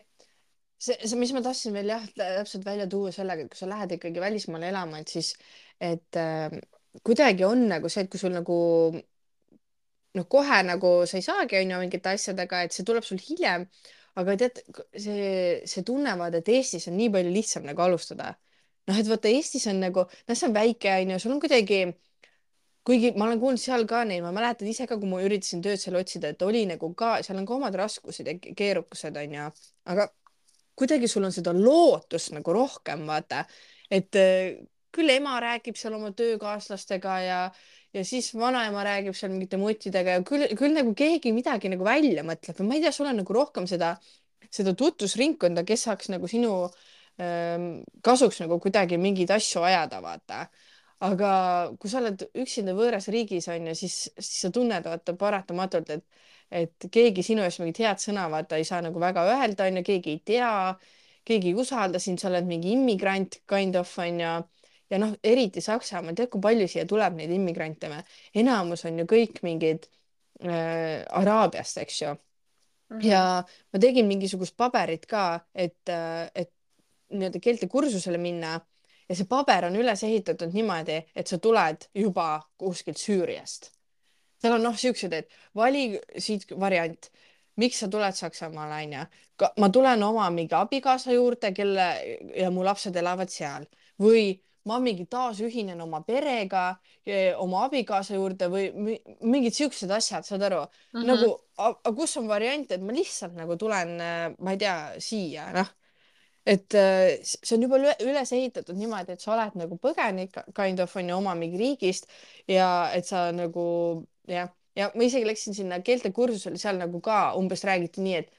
see, see, mis ma tahtsin veel jah, täpselt välja tuua sellega, et kui sa lähed ikkagi välismaale elama, et siis, et äh, kuidagi on nagu see, et kui sul nagu noh, kohe nagu sa ei saagi onju mingite asjadega, et see tuleb sul hiljem. aga tead, see, see tunnevad, et Eestis on nii palju lihtsam nagu alustada. Noh, et vaata Eestis on nagu, noh, see on väike onju, sul on kuidagi kuigi ma olen kuulnud seal ka neid, ma mäletan ise ka, kui ma üritasin tööd seal otsida, et oli nagu ka, seal on ka omad raskused ja keerukused onju, aga kuidagi sul on seda lootust nagu rohkem, vaata, et äh, küll ema räägib seal oma töökaaslastega ja ja siis vanaema räägib seal mingite mutidega ja küll, küll nagu keegi midagi nagu välja mõtleb. Või ma ei tea, sul on nagu rohkem seda, seda tutvusringkonda, kes saaks nagu sinu ähm, kasuks nagu kuidagi mingeid asju ajada, vaata. aga kui sa oled üksinda võõras riigis on ju, siis, siis sa tunned vaata paratamatult, et, et keegi sinu eest mingit head sõna vaata ei saa nagu väga öelda, on ju, keegi ei tea, keegi ei usalda sind, sa oled mingi immigrant kind of on ju ja noh, eriti Saksamaal, tead, kui palju siia tuleb neid immigrante või? enamus on ju kõik mingid äh, Araabiast, eks ju. -hmm. ja ma tegin mingisugust paberit ka, et, äh, et nii-öelda keeltekursusele minna ja see paber on üles ehitatud niimoodi, et sa tuled juba kuskilt Süüriast. seal on noh, siuksed, et vali siit variant, miks sa tuled Saksamaale, onju. ma tulen oma mingi abikaasa juurde, kelle ja mu lapsed elavad seal või ma mingi taasühinen oma perega, oma abikaasa juurde või mingid siuksed asjad, saad aru mm, -hmm. nagu, aga kus on variant, et ma lihtsalt nagu tulen, ma ei tea, siia, noh. Et äh, see on juba üles ehitatud niimoodi, et sa oled nagu põgenik kind of on ju oma mingi riigist ja et sa nagu jah, ja ma isegi läksin sinna keeltekursusele, seal nagu ka umbes räägiti nii, et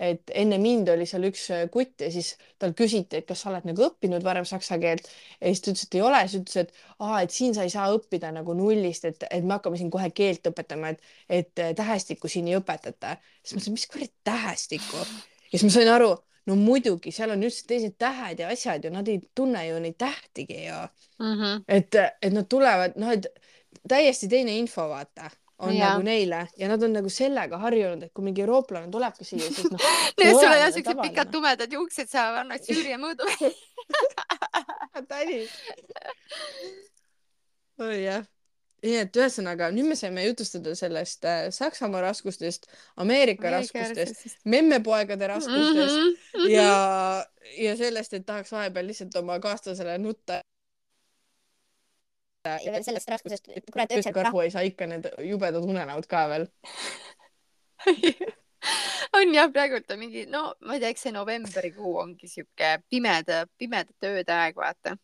et enne mind oli seal üks äh, kutt ja siis tal küsiti, et kas sa oled nagu õppinud varem saksa keelt ja siis ta ütles, et ei ole, siis ütles, et aa, et siin sa ei saa õppida nagu nullist, et, et me hakkame siin kohe keelt õpetama, et, et äh, tähestikku siin ei õpetata. siis ma mõtlesin, mis kuradi tähestikku ja siis ma sain aru, no muidugi, seal on üldse teised tähed ja asjad ja nad ei tunne ju neid tähtigi ju mm. -hmm. et, et nad tulevad, noh, et täiesti teine info, vaata on ja. nagu neile ja nad on nagu sellega harjunud, et kui mingi eurooplane tulebki siia, siis noh sul on jah siuksed pikad tumedad juuksed, sa annad Süüria mõõdu tänis. oi jah. Nii et ühesõnaga nüüd me saime jutustada sellest äh, Saksamaa raskustest, Ameerika, raskustest, memmepoegade raskustest mm -hmm. ja, ja sellest, et tahaks vahepeal lihtsalt oma kaaslasele nutta ja veel sellest raskusest, kurat üldse. karhu ei saa ikka need jubedad unenäod ka veel on jah, praegult on mingi, no ma ei tea, eks see novembrikuu ongi sihuke pimeda, pimedate ööde aeg, vaata.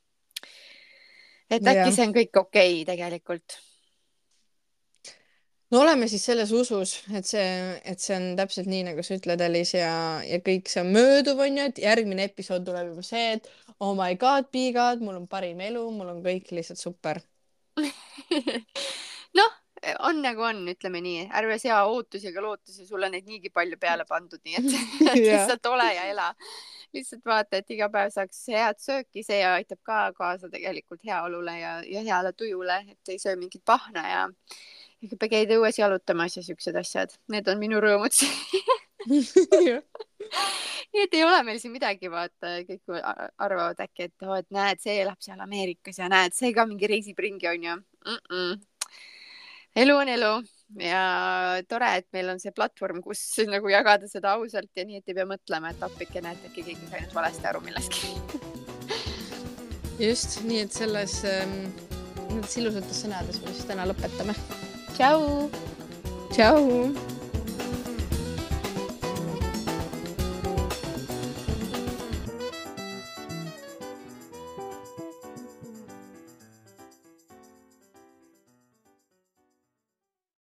et äkki ja. see on kõik okei okay, tegelikult. No oleme siis selles usus, et see, et see on täpselt nii, nagu sa ütled, Elis ja, ja kõik see on mööduv, onju, et järgmine episood tuleb juba see, et oh my god, Bigad, mul on parim elu, mul on kõik lihtsalt super. Noh, on nagu on, ütleme nii, ärme sea ootusi ega lootusi, sul on neid niigi palju peale pandud, nii et lihtsalt ole ja ela. lihtsalt vaata, et iga päev saaks head sööki, see aitab ka kaasa tegelikult heaolule ja, ja heale tujule, et ei söö mingit pahna ja käid õues jalutamas ja siuksed asjad, need on minu rõõmud nii et ei ole meil siin midagi, vaata, kõik arvavad äkki, et oh, et näed, see elab seal Ameerikas ja näed, see ka mingi reisib ringi, onju mm. -mm. elu on elu ja tore, et meil on see platvorm, kus nagu jagada seda ausalt ja nii, et ei pea mõtlema, et appikene, et äkki keegi sai nüüd valesti aru millestki just, nii et selles ähm,, nendes ilusates sõnades me siis täna lõpetame. Tšau. tšau.